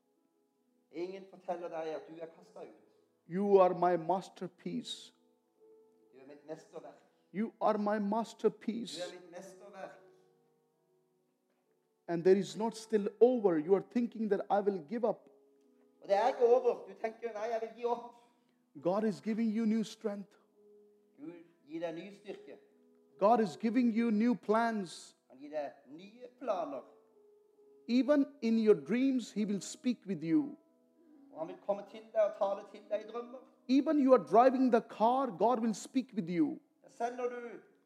Ingen forteller deg at du er kasta ut. You are my masterpiece. You are my masterpiece. er. And there is not still over. You are thinking that I will give up. Er ikke over. Du tenker nei, jeg vil gi opp. God is giving you new strength. Gud gir deg ny styrke. God is giving you new plans. Han gir deg nye planer. Even in your dreams, He will speak with you. Og han vil komme til deg og tale til deg i drømmer. Even you are driving the car, God will speak with you. Selv når du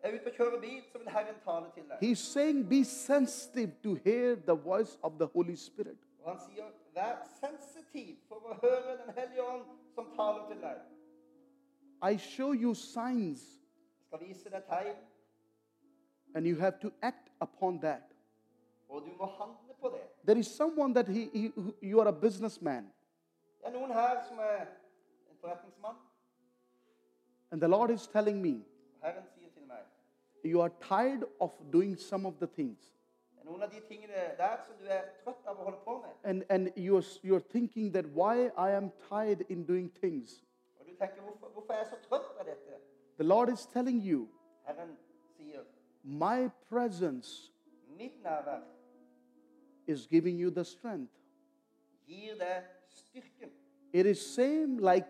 er ute og kjører bil, så vil Herren tale til deg. He's saying, Be sensitive to hear the voice of the Holy Spirit. Og han sier, vær sensitiv for å høre Den hellige ånd som taler til deg. I show you signs, Jeg skal vise deg tegn, and you have to act upon that. og du må handle på det. There is someone that he, he, you are a businessman, Det er noen her som er en forretningsmann. and the Lord is telling me, Herren sier til meg, You are tired of doing some of the things. er noen av de tingene der som du er trøtt av å holde på med. And, and you're, you're thinking that why I am tired in doing things. Og du tenker, hvorfor, hvorfor er jeg så trøtt av dette? The Lord is telling you, Herren sier, My presence mitt nærvær is giving you the strength. gir deg styrken. It is same like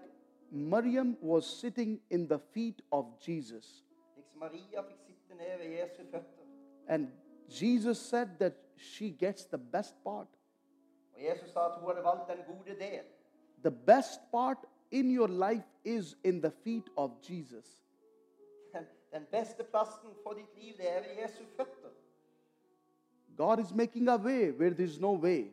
Maryam was sitting in the feet of Jesus. Liksom Maria fikk sitte ned ved Jesu føtter. And Jesus said that she gets the best part. Og Jesus sa at hun hadde valgt den gode. The best part in your life is in the feet of Jesus. Den, den beste plassen for ditt liv, det er ved Jesu føtter. God is making a way where there is no way.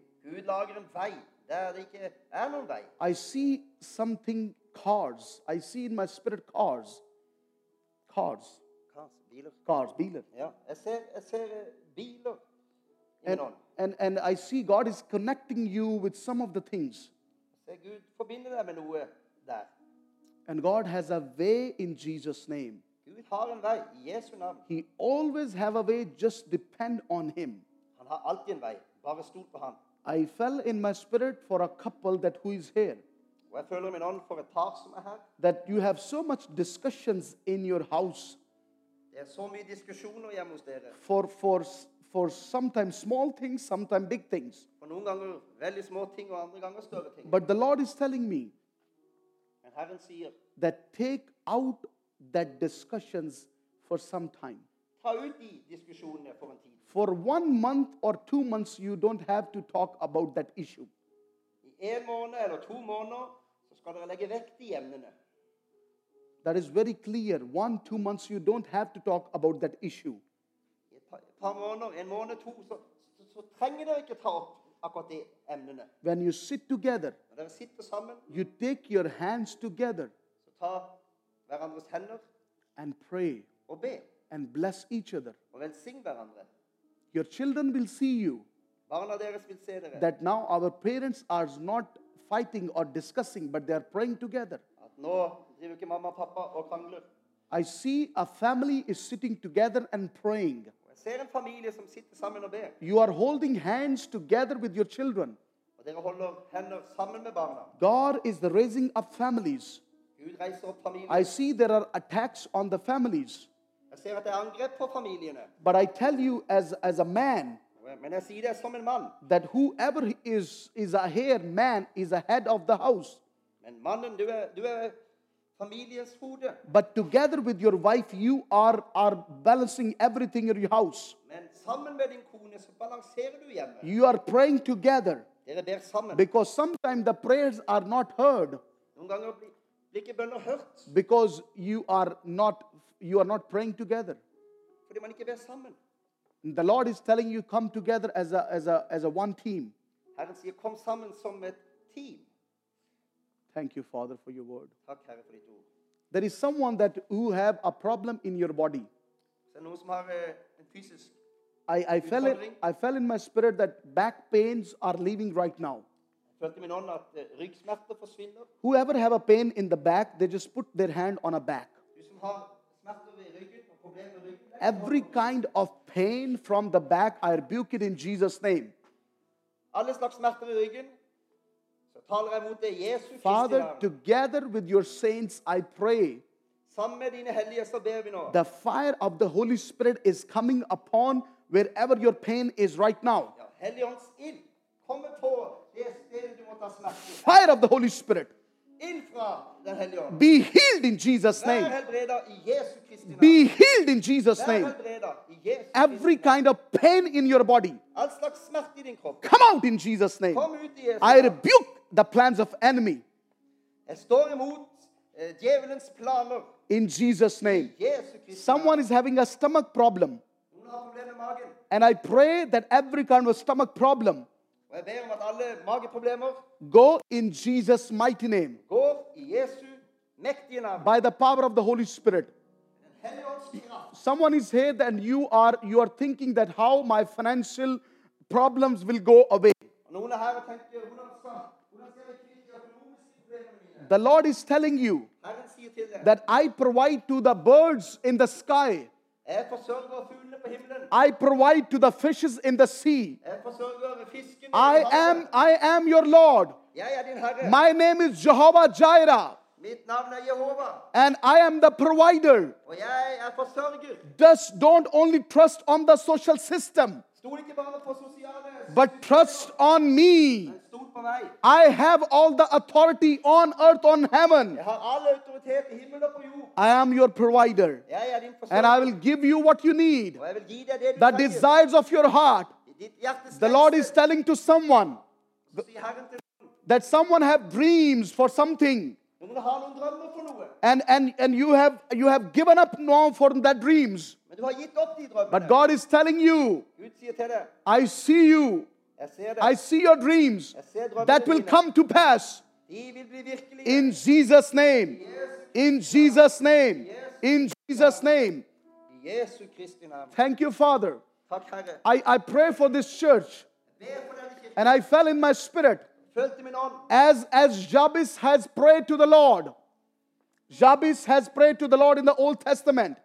Gud lager en vei der det ikke er vei. I see something cars. I see in my spirit cars. Cars. Hva? Biler? Cars, biler. Ja, jeg ser, jeg ser eh, biler And, and, and I see God is connecting you with some of the things. Gud forbinde deg med noe der. And God has a way in Jesus' name. Gud har en vei i Jesu navn. He always have a way, just depend on him. Han har alltid en vei. Bare stol på han. I fell in my spirit for a couple that who is here. Og jeg føler i min ånd for et par som er her. That you have so much discussions in your house Det er så mye diskusjoner hjemme hos dere. for, for, for sometimes small things, sometimes big things. For noen ganger veldig små ting, og andre ganger større ting. But the Lord is telling me Men Herren sier, that take out that discussions for some time. Ta ut de diskusjonene for en tid. For one month or two months, you don't have to talk about that issue. I en måned eller to måneder så skal dere legge vekk de emnene. That is very clear. One, two months, you don't have to talk about that issue. I et par, et par måneder, en måned, to, så, så, så trenger dere ikke ta opp akkurat de emnene. When you sit together, Når dere sitter sammen, you take your hands together så ta hverandres hender and pray og be. And bless each other. Og velsign hverandre. Your children will see you Barna deres vil se dere. that now our parents are not fighting or discussing, but they are praying together. At nå driver ikke mamma pappa og krangler. I see a family is sitting together and praying. Jeg ser en familie som sitter sammen og ber. You are holding hands together with your children. Og dere holder hender sammen med barna. God is the raising up families. Gud reiser opp familier. I see there are attacks on the families. Jeg ser at det er angrep på familiene. But I tell you, as, as a man, Men jeg sier det som en mann. that whoever is, is a here man is a head of the house. Men mannen, du er, du er familiens hode. But together with your wife, you are, are balancing everything in your house. Men sammen med din kone så balanserer du hjemme. You are praying together Dere ber sammen. because sometimes the prayers are not heard Noen ganger blir blir ikke bønner hørt because you are not you are not praying together. fordi man ikke ber sammen. The Lord is telling you come together as a as a as a one team. Herren sier 'kom sammen som et team'. Thank you, Father, for your word. Takk, Herre, for ditt ord. There is someone that who have a problem in your body. Så er det noen som har eh, en fysisk I, I fell in, I fell in my spirit that back pains are leaving right now. Jeg følte i min ånd at eh, ryggsmerter forsvinner. Whoever have a pain in the back, they just put their hand on a back. Du som har Every kind of pain from the back, I rebuke it in Jesus' name. Alle slags smerter i ryggen. Så taler jeg mot det i Jesu Kristi Father, together with your saints, I pray Sammen med dine hellige så ber vi nå. the fire of the Holy Spirit is coming upon wherever your pain is right now. Ja, Helligåndens ild kommer på det stedet du måtte ha smerte. Fire of the Holy Spirit. Ild fra Den hellige ånd. Be healed in Jesus' name. helbreda i Jesu Kristi navn. Be healed in Jesus' name. helbreda i Jesu Every kind of pain in your body, All slags smerte i din kropp. come out in Jesus' name. I Jesu I navn. rebuke the plans of enemy Jeg står imot eh, in Jesus' name. I Jesu Kristi Someone is having a stomach problem, navn. Noen har problemer med magen. and I pray that every kind of stomach problem jeg ber om at alle mageproblemer go in Jesus' mighty name går i Jesu mektige navn. by the power of the Holy Spirit. Den hellige ånds kraft. Someone is here and you are you are thinking that how my financial problems will go away. Noen er her og tenker hvordan skal, hvordan skal jeg kvitte de økonomiske problemene mine? The Lord is telling you Herren sier til deg that I provide to the birds in the sky. Jeg forsørger fuglene på himmelen. I provide to the fishes in the sea. Fisken i am I am your Lord. Er. My name is Jehovah Jireh er and I am the provider. Er. Just don't only trust on the social system, Stol ikke bare på sosiale but trust on me. Men stol på meg. I have all the authority on earth, on heaven. Jeg har all autoritet i himmel og på jord. I am your provider. Er And I will give you what you need. Og jeg vil gi deg det du The desires of your heart. I ditt hjertes The Lord is telling to someone Så sier Herren til noen. that someone have dreams for something. Noen har noen drømmer for noe. And, and, and you have you have given up now for that dreams. Men du har gitt opp de drømmene. But God is telling you, Gud sier til deg. I see you. I see your dreams Jeg ser drømmene that will come to pass De vil bli virkelige. in Jesus' name. In Jesus' name. In Jesus' name. I Jesu Kristi navn. Thank you, Father. I, I pray for this church. Be for denne kirken. And I fell in my spirit Følte min ånd. as, as Jabez has prayed to the Lord. Jabez has prayed to the Lord in the Old Testament.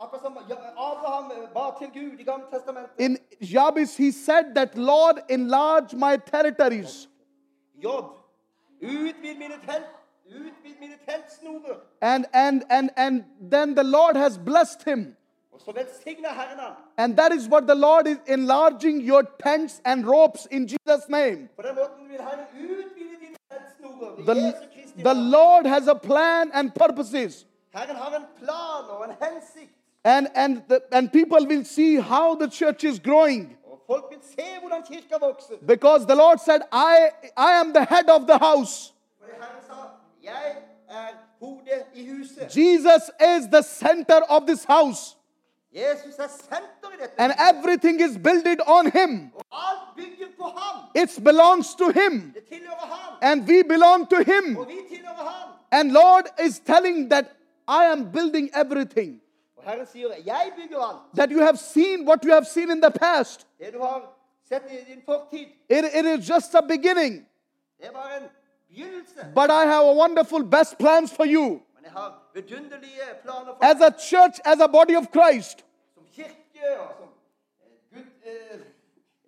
Ak- Akkurat som Ja- Abraham ba til Gud i Gamle testamentet. In Jabez, he said that, Lord, enlarge my territories. J. Utvid mine telt. Utvid mine teltsnorer. And, and, and, and then the Lord has blessed him. Og så velsigna Herren han. And that is what the Lord is enlarging your tents and ropes in Jesus' name. På den måten vil Herren utvide dine teltsnorer. I The, the. Lord has a plan and purposes. Herren har en plan og en hensikt. And, and, the, and people will see how the church is growing. Og folk vil se hvordan kirka vokser. Because the Lord said, I, I am the head of the house. Fordi Herren sa, jeg hodet i huset. Jesus is the center of this house. Jesus senter i. And everything is built on him. Og alt bygger på ham. It belongs to him. Det tilhører ham. And we belong to him. Og vi tilhører ham. And Lord is telling that I am building everything. Og Herren sier, bygger alt. That you have seen what you have seen in the past. Det du har sett i din fortid, It, it is just a beginning. det er bare en begynnelse. But I have a wonderful best plans for you. Men jeg har vidunderlige planer for As a church, as a body of Christ. som kirke og som Gud, eh,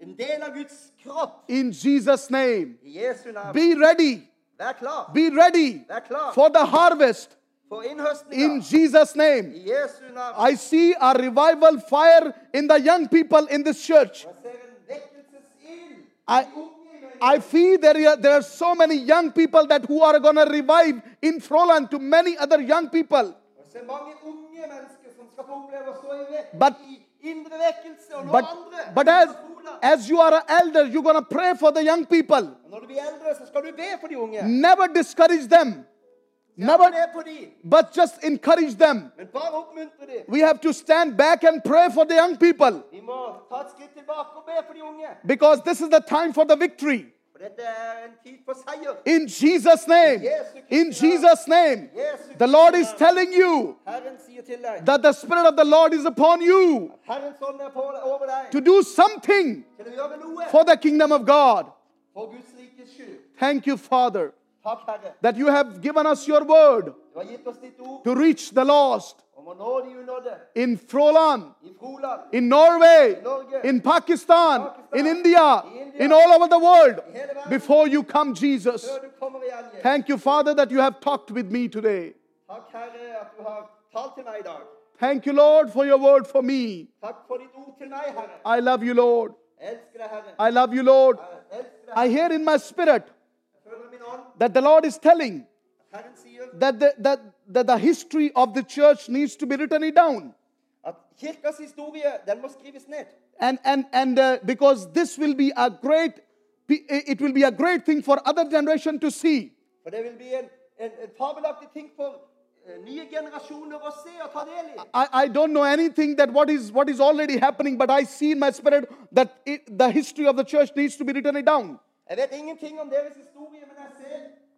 en del av Guds kropp. In Jesus' name. I Jesu navn. Be ready. Vær klar. Be ready Vær klar for the harvest. For In. Jesus' name. I I see a revival fire in the young people in this church. Og jeg ser en vekkelsesild I- i unge i I feel there are, there are so many young people that who are going to revive in Froland to many other young people. Og så det mange unge mennesker som skal få oppleve å stå i, ve- But- i indre vekkelse og nå But, but as, as you are an elder, you're going to pray for the young people. Og Når du blir eldre, så skal du be for de unge. Never discourage them, never, but just encourage them. men bare oppmuntre de. We have to stand back and pray for the young people Vi må ta et skritt tilbake og be for de unge. because this is the time for the victory. Er en tid for seier. In Jesus' name, in Jesus' name, the Lord is telling you Herren sier til deg, that the Spirit of the Lord is upon you er på deg, over deg to do something til å gjøre noe for the kingdom of God. for Guds rikes skyld. Thank you, Father. That you have given us your word Du har gitt oss ditt ord to reach the lost om å nå de unådde in Froland, in Norway, in Pakistan, in India, in all over the world i hele verden, before you come, Jesus. før du kommer igjen. Jesus. Thank you, Father, that you have talked with me today. Takk, Herre, at du har talt til meg i dag. Thank you, Lord, for your word for me. Takk for ditt ord til meg, Herre. I love you, Lord. Jeg elsker deg, Herre. I love you, Lord. Jeg elsker deg. I hear in my spirit Jeg føler min ånd. That the Lord is telling that the, that, that the history of the church needs to be written it down. kirkas historie, den må skrives ned. And, and, and uh, because this will be a great, it will be a great thing for other generation to see. For det vil bli en, en, en fabelaktig ting for eh, nye generasjoner å se og ta del i. I, I don't know anything that what is, what is already happening, but I see in my spirit that it, the history of the church needs to be written it down. Jeg vet ingenting om deres historie, men jeg ser den må skrives ned.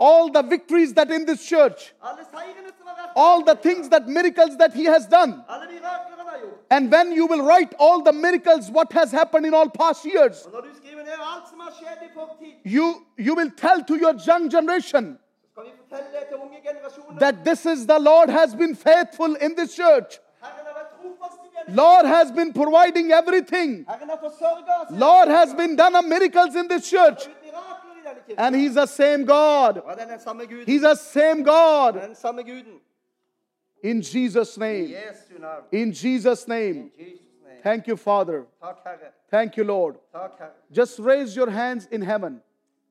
All the victories that in this church, Alle seirene som har vært all the things that miracles that he has done. Alle mirakler han har gjort. And when you will write all the miracles, what has happened in all past years, Og når du skriver ned alt som har skjedd i fortid, you, you will tell to your young generation så skal vi fortelle til unge generasjoner that this is the Lord has been faithful in this church. Herren har vært trofast i denne. Lord has been providing everything. Herren har forsørget oss. Lord has been done a miracles in this church. gjort mirakler i denne kirken. And he's the same God. Er. He's the same God. Guden. In Jesus' name. In Jesus' name. Thank you, Father. Thank you, Lord. Just raise your hands in heaven.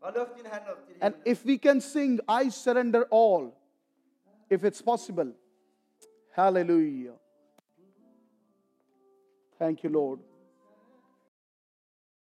Bare løft dine hender til And if we can sing, I surrender all, if it's possible. Hallelujah. Thank you, Lord.